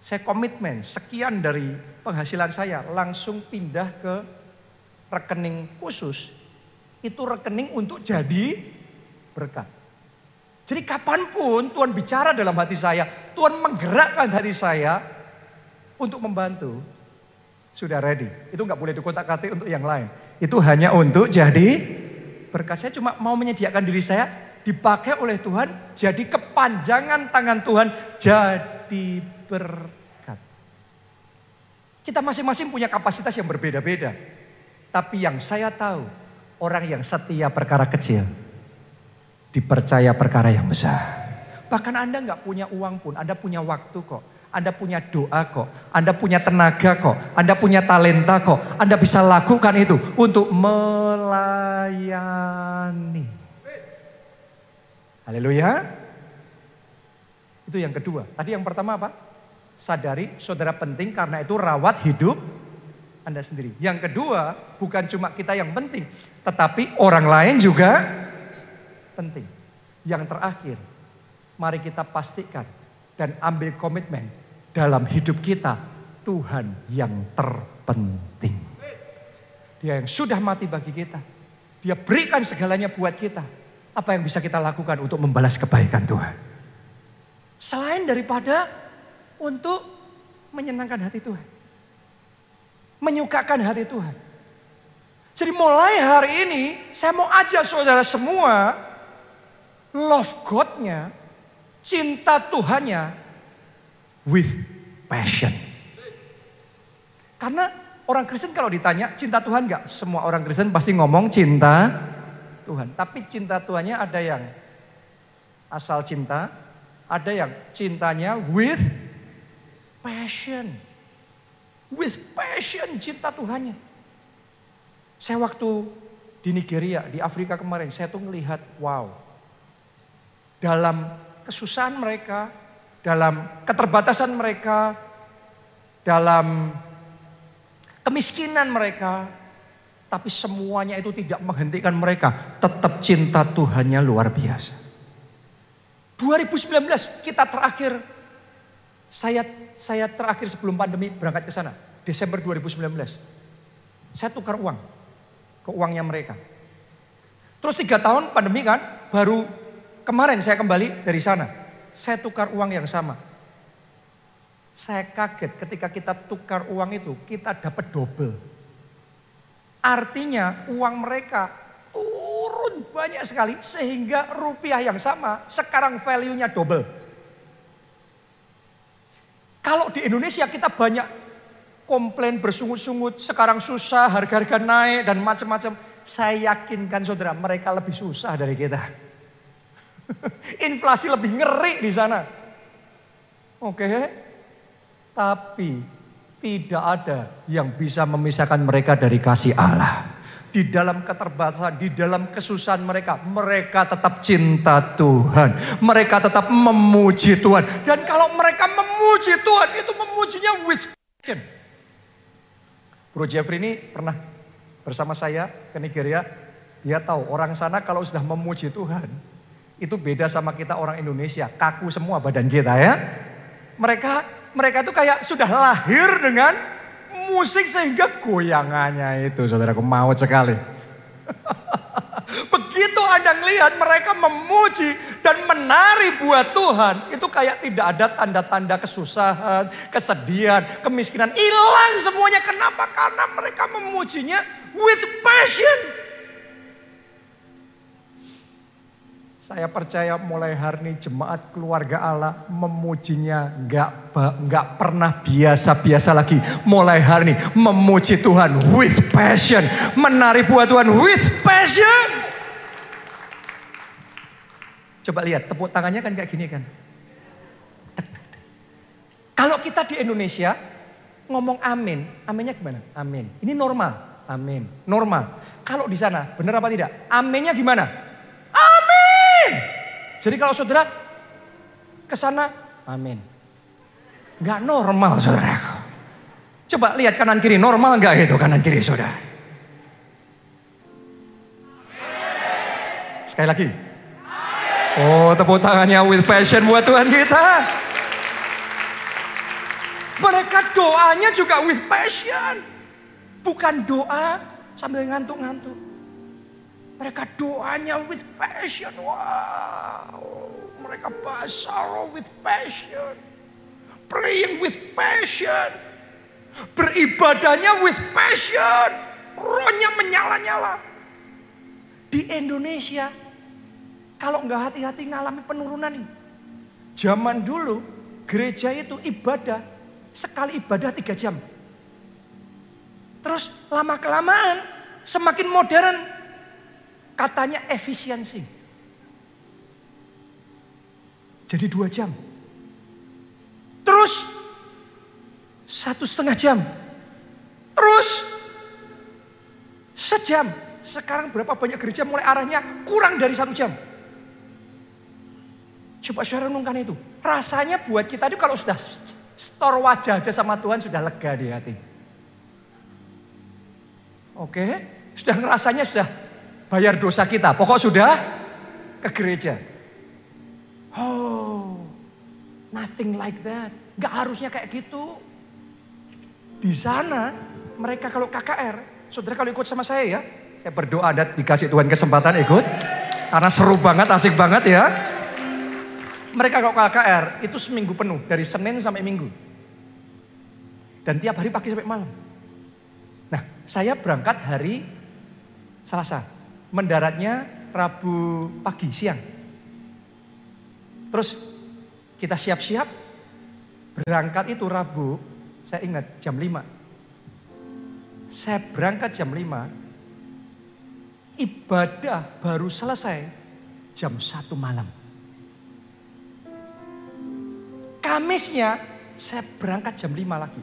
Saya komitmen sekian dari penghasilan saya langsung pindah ke rekening khusus, itu rekening untuk jadi berkat. Jadi kapan pun Tuhan bicara dalam hati saya, Tuhan menggerakkan hati saya untuk membantu, sudah ready. Itu nggak boleh dikontak kati untuk yang lain. Itu hanya untuk jadi berkat. Saya cuma mau menyediakan diri saya dipakai oleh Tuhan jadi kepanjangan tangan Tuhan jadi berkat. Kita masing-masing punya kapasitas yang berbeda-beda. Tapi yang saya tahu, orang yang setia perkara kecil, dipercaya perkara yang besar. Bahkan Anda nggak punya uang pun, Anda punya waktu kok. Anda punya doa kok, Anda punya tenaga kok, Anda punya talenta kok. Anda bisa lakukan itu untuk melayani. Haleluya. Itu yang kedua. Tadi yang pertama apa? Sadari saudara penting karena itu rawat hidup anda sendiri. Yang kedua, bukan cuma kita yang penting, tetapi orang lain juga penting. Yang terakhir, mari kita pastikan dan ambil komitmen dalam hidup kita Tuhan yang terpenting. Dia yang sudah mati bagi kita. Dia berikan segalanya buat kita. Apa yang bisa kita lakukan untuk membalas kebaikan Tuhan? Selain daripada untuk menyenangkan hati Tuhan menyukakan hati Tuhan. Jadi mulai hari ini saya mau ajak saudara semua love God-nya, cinta Tuhannya with passion. Karena orang Kristen kalau ditanya cinta Tuhan enggak? Semua orang Kristen pasti ngomong cinta Tuhan. Tapi cinta Tuhannya ada yang asal cinta, ada yang cintanya with passion. With passion cinta Tuhannya. Saya waktu di Nigeria, di Afrika kemarin, saya tuh melihat, wow. Dalam kesusahan mereka, dalam keterbatasan mereka, dalam kemiskinan mereka, tapi semuanya itu tidak menghentikan mereka. Tetap cinta Tuhannya luar biasa. 2019 kita terakhir saya saya terakhir sebelum pandemi berangkat ke sana, Desember 2019. Saya tukar uang ke uangnya mereka. Terus tiga tahun pandemi kan, baru kemarin saya kembali dari sana. Saya tukar uang yang sama. Saya kaget ketika kita tukar uang itu, kita dapat double. Artinya uang mereka turun banyak sekali sehingga rupiah yang sama sekarang value-nya double. Kalau di Indonesia kita banyak komplain bersungut-sungut, sekarang susah, harga-harga naik dan macam-macam. Saya yakinkan saudara, mereka lebih susah dari kita. Inflasi lebih ngeri di sana. Oke, tapi tidak ada yang bisa memisahkan mereka dari kasih Allah. Di dalam keterbatasan, di dalam kesusahan mereka, mereka tetap cinta Tuhan. Mereka tetap memuji Tuhan. Dan kalau mereka memuji Tuhan, itu memujinya with passion Bro Jeffrey ini pernah bersama saya ke Nigeria. Dia tahu orang sana kalau sudah memuji Tuhan. Itu beda sama kita orang Indonesia. Kaku semua badan kita ya. Mereka mereka itu kayak sudah lahir dengan musik sehingga goyangannya itu saudaraku maut sekali. Begitu Anda melihat mereka memuji dan menari buat Tuhan, itu kayak tidak ada tanda-tanda kesusahan, kesedihan, kemiskinan. Hilang semuanya. Kenapa? Karena mereka memujinya with passion. Saya percaya mulai hari ini jemaat keluarga Allah memujinya nggak nggak pernah biasa-biasa lagi. Mulai hari ini memuji Tuhan with passion, menari buat Tuhan with passion. Coba lihat tepuk tangannya kan kayak gini kan. Kalau kita di Indonesia ngomong amin, aminnya gimana? Amin. Ini normal, amin. Normal. Kalau di sana benar apa tidak? Aminnya gimana? Jadi kalau saudara ke sana, amin. Gak normal saudara. Coba lihat kanan kiri, normal gak itu kanan kiri saudara? Sekali lagi. Oh tepuk tangannya with passion buat Tuhan kita. Mereka doanya juga with passion. Bukan doa sambil ngantuk-ngantuk. Mereka doanya with passion. Wow. Mereka basar with passion. Praying with passion. Beribadahnya with passion. Rohnya menyala-nyala. Di Indonesia, kalau nggak hati-hati ngalami penurunan ini. Zaman dulu, gereja itu ibadah. Sekali ibadah tiga jam. Terus lama kelamaan, semakin modern, Katanya efisiensi. Jadi dua jam. Terus satu setengah jam. Terus sejam. Sekarang berapa banyak gereja mulai arahnya kurang dari satu jam. Coba saudara renungkan itu. Rasanya buat kita itu kalau sudah store wajah aja sama Tuhan sudah lega di hati. Oke, sudah ngerasanya sudah bayar dosa kita. Pokok sudah ke gereja. Oh, nothing like that. Gak harusnya kayak gitu. Di sana mereka kalau KKR, saudara kalau ikut sama saya ya, saya berdoa dan dikasih Tuhan kesempatan ikut. Karena seru banget, asik banget ya. Mereka kalau KKR itu seminggu penuh, dari Senin sampai Minggu. Dan tiap hari pagi sampai malam. Nah, saya berangkat hari Selasa mendaratnya Rabu pagi siang. Terus kita siap-siap berangkat itu Rabu, saya ingat jam 5. Saya berangkat jam 5, ibadah baru selesai jam 1 malam. Kamisnya saya berangkat jam 5 lagi.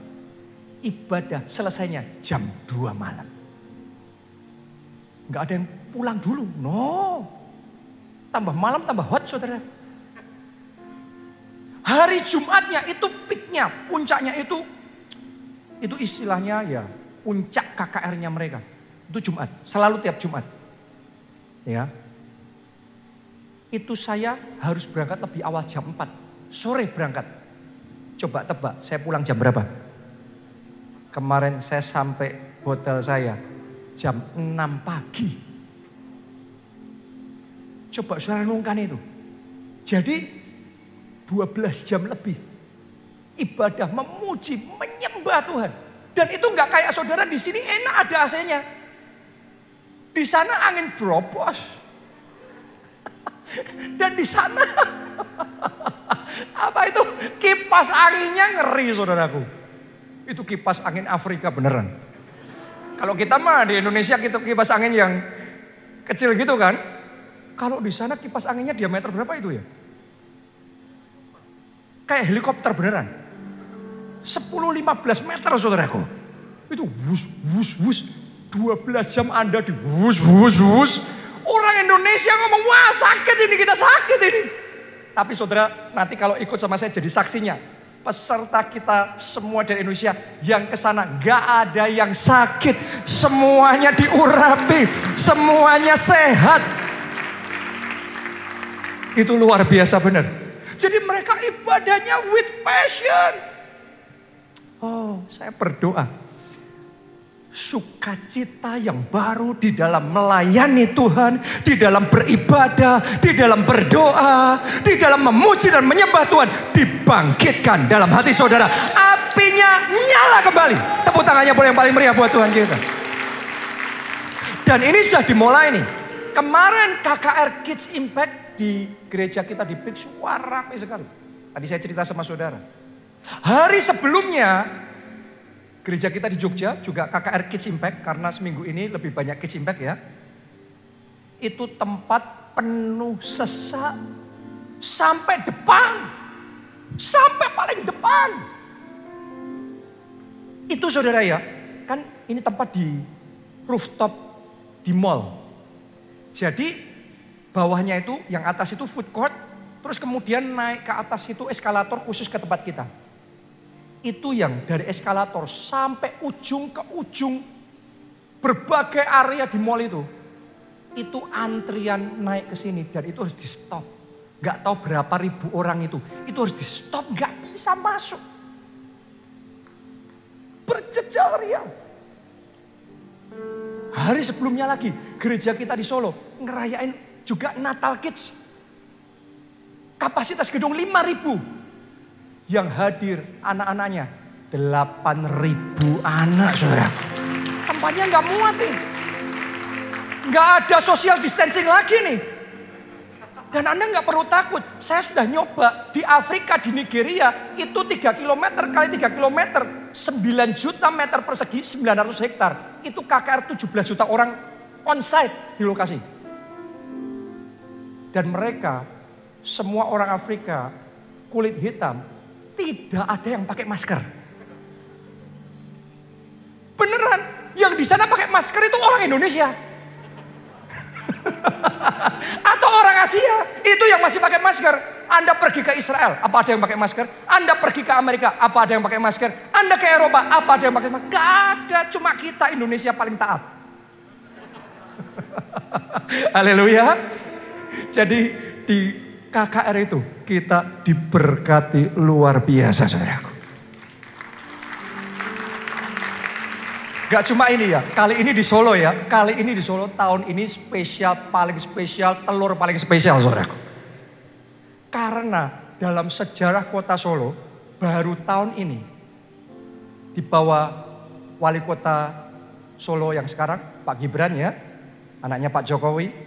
Ibadah selesainya jam 2 malam. Gak ada yang pulang dulu. No. Tambah malam tambah hot saudara. Hari Jumatnya itu peaknya, puncaknya itu, itu istilahnya ya puncak KKR-nya mereka. Itu Jumat, selalu tiap Jumat. Ya. Itu saya harus berangkat lebih awal jam 4. Sore berangkat. Coba tebak, saya pulang jam berapa? Kemarin saya sampai hotel saya jam 6 pagi. Coba saudara renungkan itu. Jadi 12 jam lebih. ibadah, memuji, menyembah Tuhan. Dan itu nggak kayak saudara di sini enak ada AC-nya. Di sana angin bropos. Dan di sana apa itu kipas anginnya ngeri saudaraku. Itu kipas angin Afrika beneran. Kalau kita mah di Indonesia kita kipas angin yang kecil gitu kan. Kalau di sana kipas anginnya diameter berapa itu ya? Kayak helikopter beneran. 10-15 meter saudaraku. Itu wus, wus, wus. 12 jam Anda di wus, wus, wus. Orang Indonesia ngomong, wah sakit ini, kita sakit ini. Tapi saudara, nanti kalau ikut sama saya jadi saksinya. Peserta kita semua dari Indonesia yang ke sana gak ada yang sakit. Semuanya diurapi, semuanya sehat. Itu luar biasa benar. Jadi mereka ibadahnya with passion. Oh, saya berdoa. Sukacita yang baru di dalam melayani Tuhan, di dalam beribadah, di dalam berdoa, di dalam memuji dan menyembah Tuhan dibangkitkan dalam hati saudara. Apinya nyala kembali. Tepuk tangannya boleh yang paling meriah buat Tuhan kita. Dan ini sudah dimulai nih. Kemarin KKR Kids Impact di gereja kita di Pix suara sekali. Tadi saya cerita sama saudara. Hari sebelumnya gereja kita di Jogja juga KKR Kids Impact karena seminggu ini lebih banyak Kids Impact ya. Itu tempat penuh sesak sampai depan. Sampai paling depan. Itu saudara ya, kan ini tempat di rooftop di mall. Jadi bawahnya itu, yang atas itu food court, terus kemudian naik ke atas itu eskalator khusus ke tempat kita itu yang dari eskalator sampai ujung ke ujung berbagai area di mall itu itu antrian naik ke sini dan itu harus di stop. Gak tahu berapa ribu orang itu. Itu harus di stop, gak bisa masuk. Berjejal riang. Hari sebelumnya lagi gereja kita di Solo ngerayain juga Natal Kids. Kapasitas gedung 5 ribu yang hadir anak-anaknya 8.000 anak saudara. Tempatnya nggak muat nih. Nggak ada social distancing lagi nih. Dan Anda nggak perlu takut. Saya sudah nyoba di Afrika, di Nigeria. Itu 3 km kali 3 km. 9 juta meter persegi, 900 hektar. Itu KKR 17 juta orang on site di lokasi. Dan mereka, semua orang Afrika, kulit hitam, tidak ada yang pakai masker. Beneran, yang di sana pakai masker itu orang Indonesia. Atau orang Asia, itu yang masih pakai masker. Anda pergi ke Israel, apa ada yang pakai masker? Anda pergi ke Amerika, apa ada yang pakai masker? Anda ke Eropa, apa ada yang pakai masker? Gak ada, cuma kita Indonesia paling taat. Haleluya. Jadi di KKR itu kita diberkati luar biasa saudaraku. Gak cuma ini ya, kali ini di Solo ya, kali ini di Solo tahun ini spesial, paling spesial, telur paling spesial saudaraku. Karena dalam sejarah kota Solo, baru tahun ini, di bawah wali kota Solo yang sekarang, Pak Gibran ya, anaknya Pak Jokowi,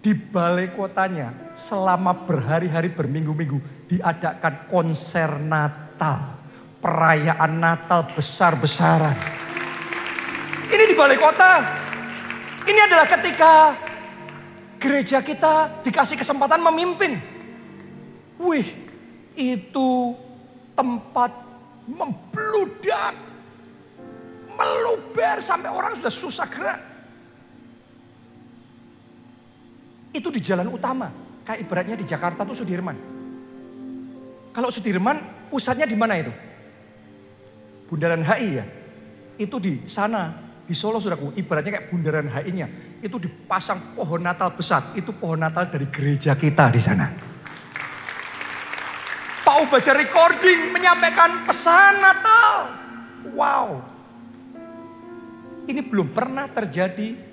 di balai kotanya selama berhari-hari berminggu-minggu diadakan konser Natal. Perayaan Natal besar-besaran. Ini di balai kota. Ini adalah ketika gereja kita dikasih kesempatan memimpin. Wih, itu tempat membludak, meluber sampai orang sudah susah gerak. Itu di jalan utama. Kayak ibaratnya di Jakarta tuh Sudirman. Kalau Sudirman pusatnya di mana itu? Bundaran HI ya. Itu di sana, di Solo sudahku. Ibaratnya kayak bundaran HI-nya. Itu dipasang pohon Natal besar. Itu pohon Natal dari gereja kita di sana. Pak baca recording menyampaikan pesan Natal. Wow. Ini belum pernah terjadi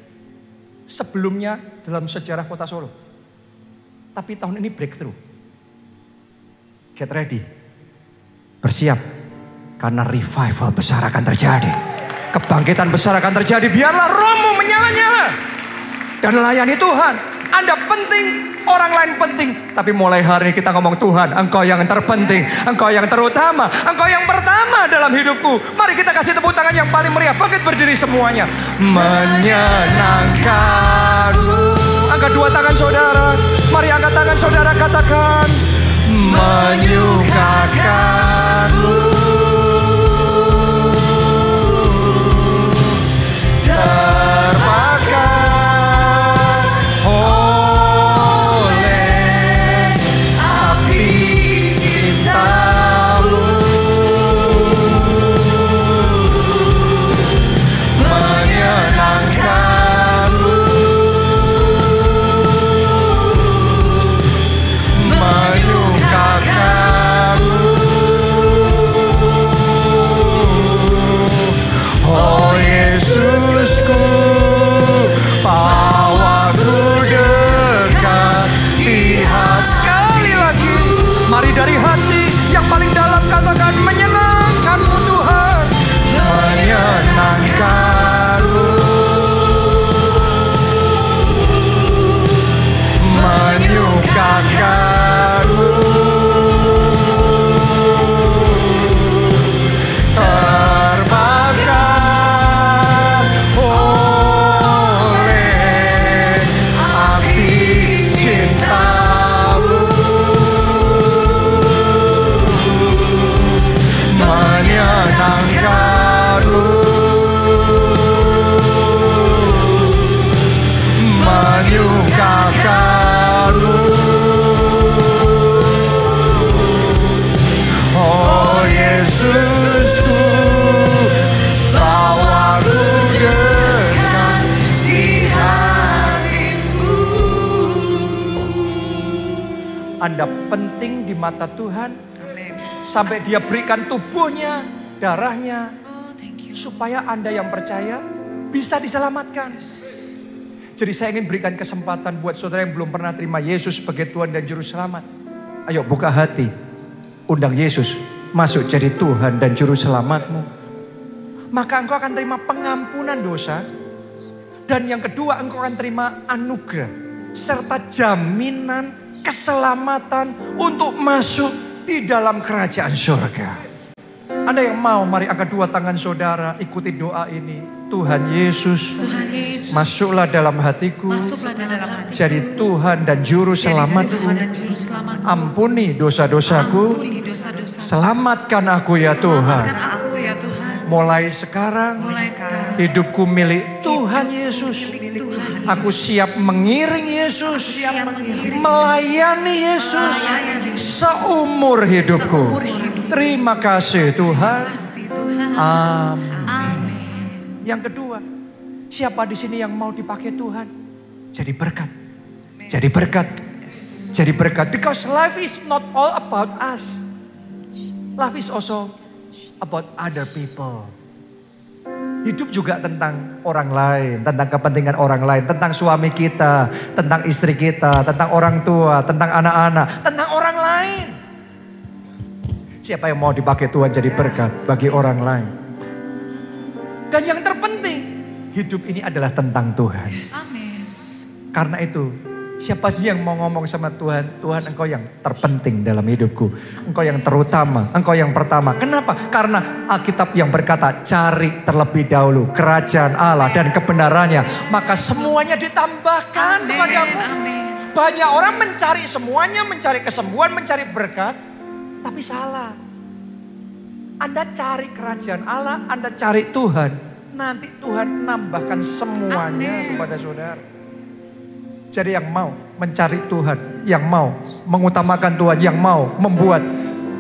sebelumnya dalam sejarah kota Solo. Tapi tahun ini breakthrough. Get ready. Bersiap. Karena revival besar akan terjadi. Kebangkitan besar akan terjadi. Biarlah rohmu menyala-nyala. Dan layani Tuhan. Anda penting, orang lain penting. Tapi mulai hari ini kita ngomong Tuhan, Engkau yang terpenting, Engkau yang terutama, Engkau yang pertama dalam hidupku. Mari kita kasih tepuk tangan yang paling meriah. Bangkit berdiri semuanya. Menyenangkan. Angkat dua tangan saudara. Mari angkat tangan saudara katakan. Menyukakanmu. Sampai dia berikan tubuhnya, darahnya, supaya Anda yang percaya bisa diselamatkan. Jadi saya ingin berikan kesempatan buat saudara yang belum pernah terima Yesus sebagai Tuhan dan Juru Selamat. Ayo buka hati, undang Yesus masuk jadi Tuhan dan Juru Selamatmu. Maka engkau akan terima pengampunan dosa. Dan yang kedua engkau akan terima anugerah. Serta jaminan keselamatan untuk masuk di dalam kerajaan surga. Anda yang mau, mari angkat dua tangan saudara, ikuti doa ini. Tuhan Yesus, Tuhan Yesus masuklah dalam hatiku, masuklah dalam hatiku jadi Tuhan dan Juru Selamatku. Ampuni dosa-dosaku, dosa selamatkan aku ya Tuhan. Aku ya Tuhan. Mulai sekarang, Mulai sekarang hidupku milik Tuhan Yesus. Aku siap mengiring Yesus, melayani Yesus seumur hidupku. Terima kasih Tuhan. Amin. Yang kedua, siapa di sini yang mau dipakai Tuhan? Jadi berkat. Jadi berkat. Jadi berkat. Because life is not all about us. Life is also about other people. Hidup juga tentang orang lain, tentang kepentingan orang lain, tentang suami kita, tentang istri kita, tentang orang tua, tentang anak-anak, tentang orang lain. Siapa yang mau dipakai Tuhan jadi berkat bagi orang lain? Dan yang terpenting, hidup ini adalah tentang Tuhan. Amin. Karena itu, Siapa sih yang mau ngomong sama Tuhan? Tuhan engkau yang terpenting dalam hidupku. Engkau yang terutama, engkau yang pertama. Kenapa? Karena Alkitab yang berkata cari terlebih dahulu kerajaan Allah dan kebenarannya. Maka semuanya ditambahkan amin, kepadamu. Amin. Banyak orang mencari semuanya, mencari kesembuhan, mencari berkat. Tapi salah. Anda cari kerajaan Allah, Anda cari Tuhan. Nanti Tuhan nambahkan semuanya amin. kepada saudara. Jadi yang mau mencari Tuhan, yang mau mengutamakan Tuhan, yang mau membuat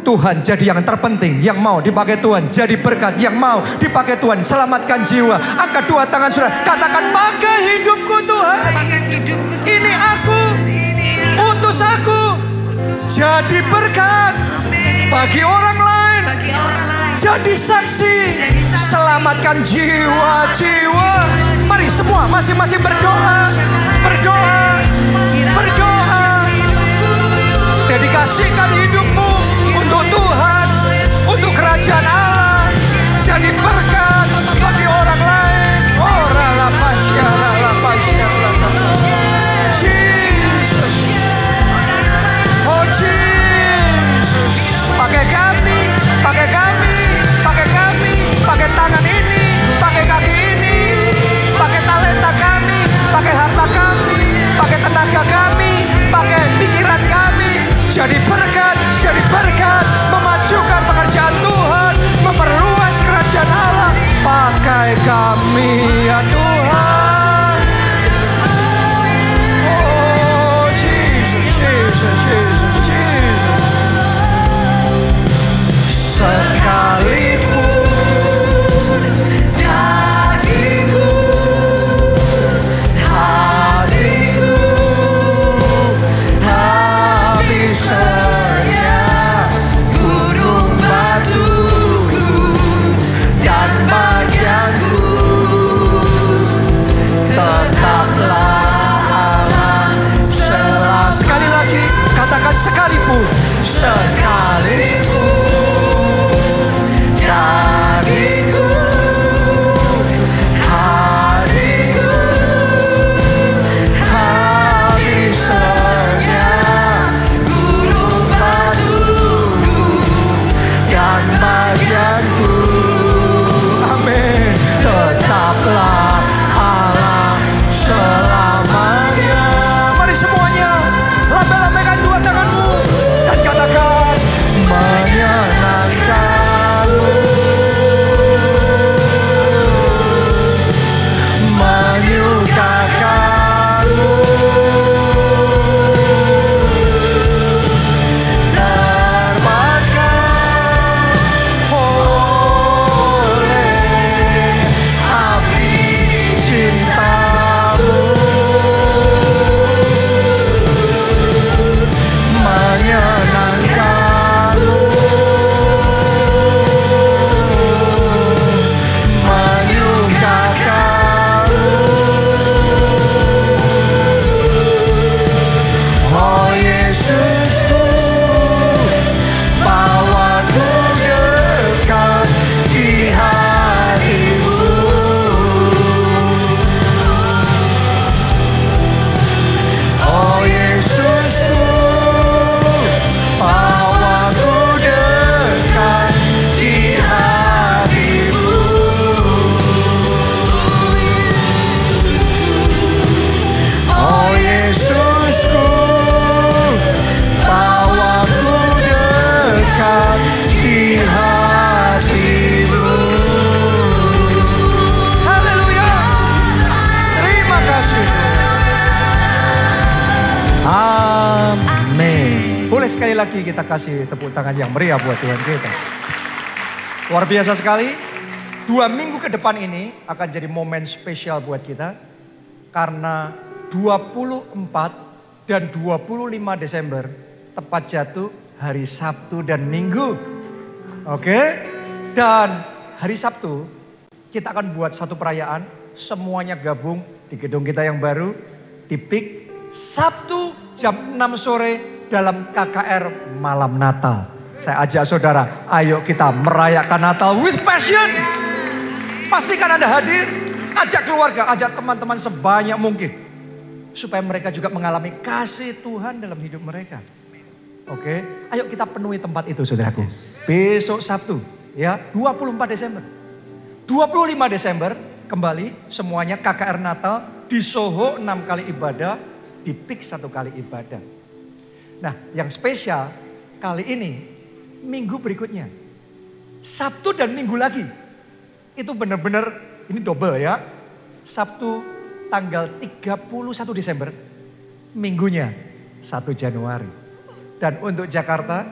Tuhan jadi yang terpenting, yang mau dipakai Tuhan jadi berkat, yang mau dipakai Tuhan selamatkan jiwa. Angkat dua tangan sudah, katakan pakai hidupku Tuhan. Ini aku, utus aku. Jadi berkat bagi orang lain. Jadi saksi, selamatkan jiwa-jiwa. Mari semua masing-masing berdoa, berdoa, dedikasikan hidupmu untuk Tuhan, untuk kerajaan Allah. Jadi berkat bagi orang lain. Oh, rala pasya, rala pasya, Jesus. Oh, Jesus. Pakai kami, pakai kami, pakai kami, pakai tangan ini, pakai kaki ini, pakai talenta kami, pakai harta kami, pakai tenaga kami jadi berkat, jadi berkat, memajukan pekerjaan Tuhan, memperluas kerajaan Allah. Pakai kami ya kasih tepuk tangan yang meriah buat Tuhan kita. Luar biasa sekali. Dua minggu ke depan ini akan jadi momen spesial buat kita. Karena 24 dan 25 Desember tepat jatuh hari Sabtu dan Minggu. Oke? Dan hari Sabtu kita akan buat satu perayaan. Semuanya gabung di gedung kita yang baru. Di PIK Sabtu jam 6 sore dalam KKR Malam Natal. Saya ajak saudara, ayo kita merayakan Natal with passion. Pastikan Anda hadir, ajak keluarga, ajak teman-teman sebanyak mungkin. Supaya mereka juga mengalami kasih Tuhan dalam hidup mereka. Oke, ayo kita penuhi tempat itu saudaraku. Besok Sabtu, ya 24 Desember. 25 Desember kembali semuanya KKR Natal di Soho 6 kali ibadah, di PIK satu kali ibadah. Nah yang spesial kali ini minggu berikutnya. Sabtu dan minggu lagi. Itu benar-benar ini double ya. Sabtu tanggal 31 Desember. Minggunya 1 Januari. Dan untuk Jakarta,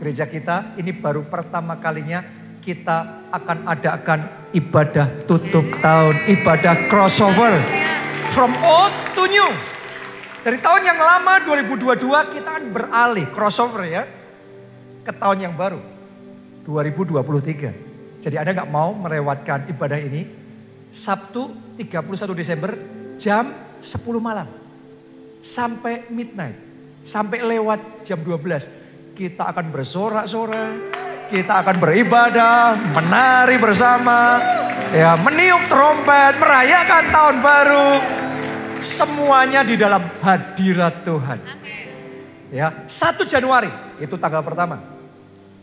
gereja kita ini baru pertama kalinya kita akan adakan ibadah tutup tahun, ibadah crossover. From old to new. Dari tahun yang lama 2022 kita akan beralih crossover ya. Ke tahun yang baru 2023. Jadi Anda nggak mau melewatkan ibadah ini Sabtu 31 Desember jam 10 malam. Sampai midnight. Sampai lewat jam 12. Kita akan bersorak-sorak. Kita akan beribadah, menari bersama. Ya, meniup trompet, merayakan tahun baru. Semuanya di dalam hadirat Tuhan. Ya, 1 Januari itu tanggal pertama.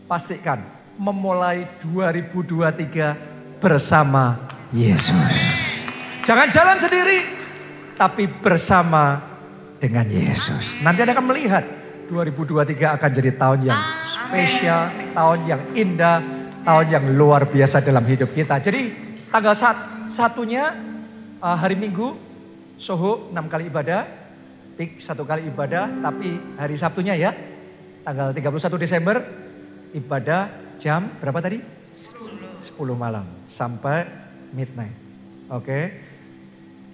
Pastikan memulai 2023 bersama Yesus. Jangan jalan sendiri, tapi bersama dengan Yesus. Nanti Anda akan melihat 2023 akan jadi tahun yang spesial, tahun yang indah, tahun yang luar biasa dalam hidup kita. Jadi tanggal sat, satunya uh, hari Minggu, Soho 6 kali ibadah, Pik satu kali ibadah, tapi hari Sabtunya ya, tanggal 31 Desember, ibadah jam berapa tadi? 10. 10 malam sampai midnight. Oke. Okay.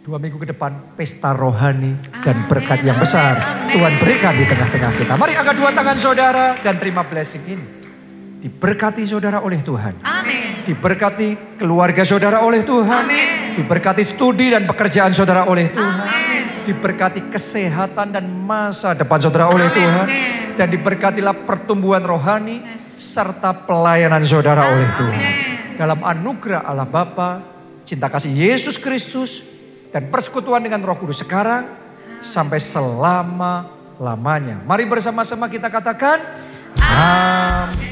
Dua minggu ke depan pesta rohani dan berkat yang besar Tuhan berikan di tengah-tengah kita. Mari angkat dua tangan saudara dan terima blessing ini. Diberkati saudara oleh Tuhan. Amin. Diberkati keluarga saudara oleh Tuhan. Amin. Diberkati studi dan pekerjaan saudara oleh Tuhan. Amin. Diberkati kesehatan dan masa depan saudara oleh Amin. Tuhan. Dan diberkatilah pertumbuhan rohani serta pelayanan saudara oleh Tuhan. Dalam anugerah Allah Bapa, cinta kasih Yesus Kristus dan persekutuan dengan Roh Kudus sekarang sampai selama-lamanya. Mari bersama-sama kita katakan amin.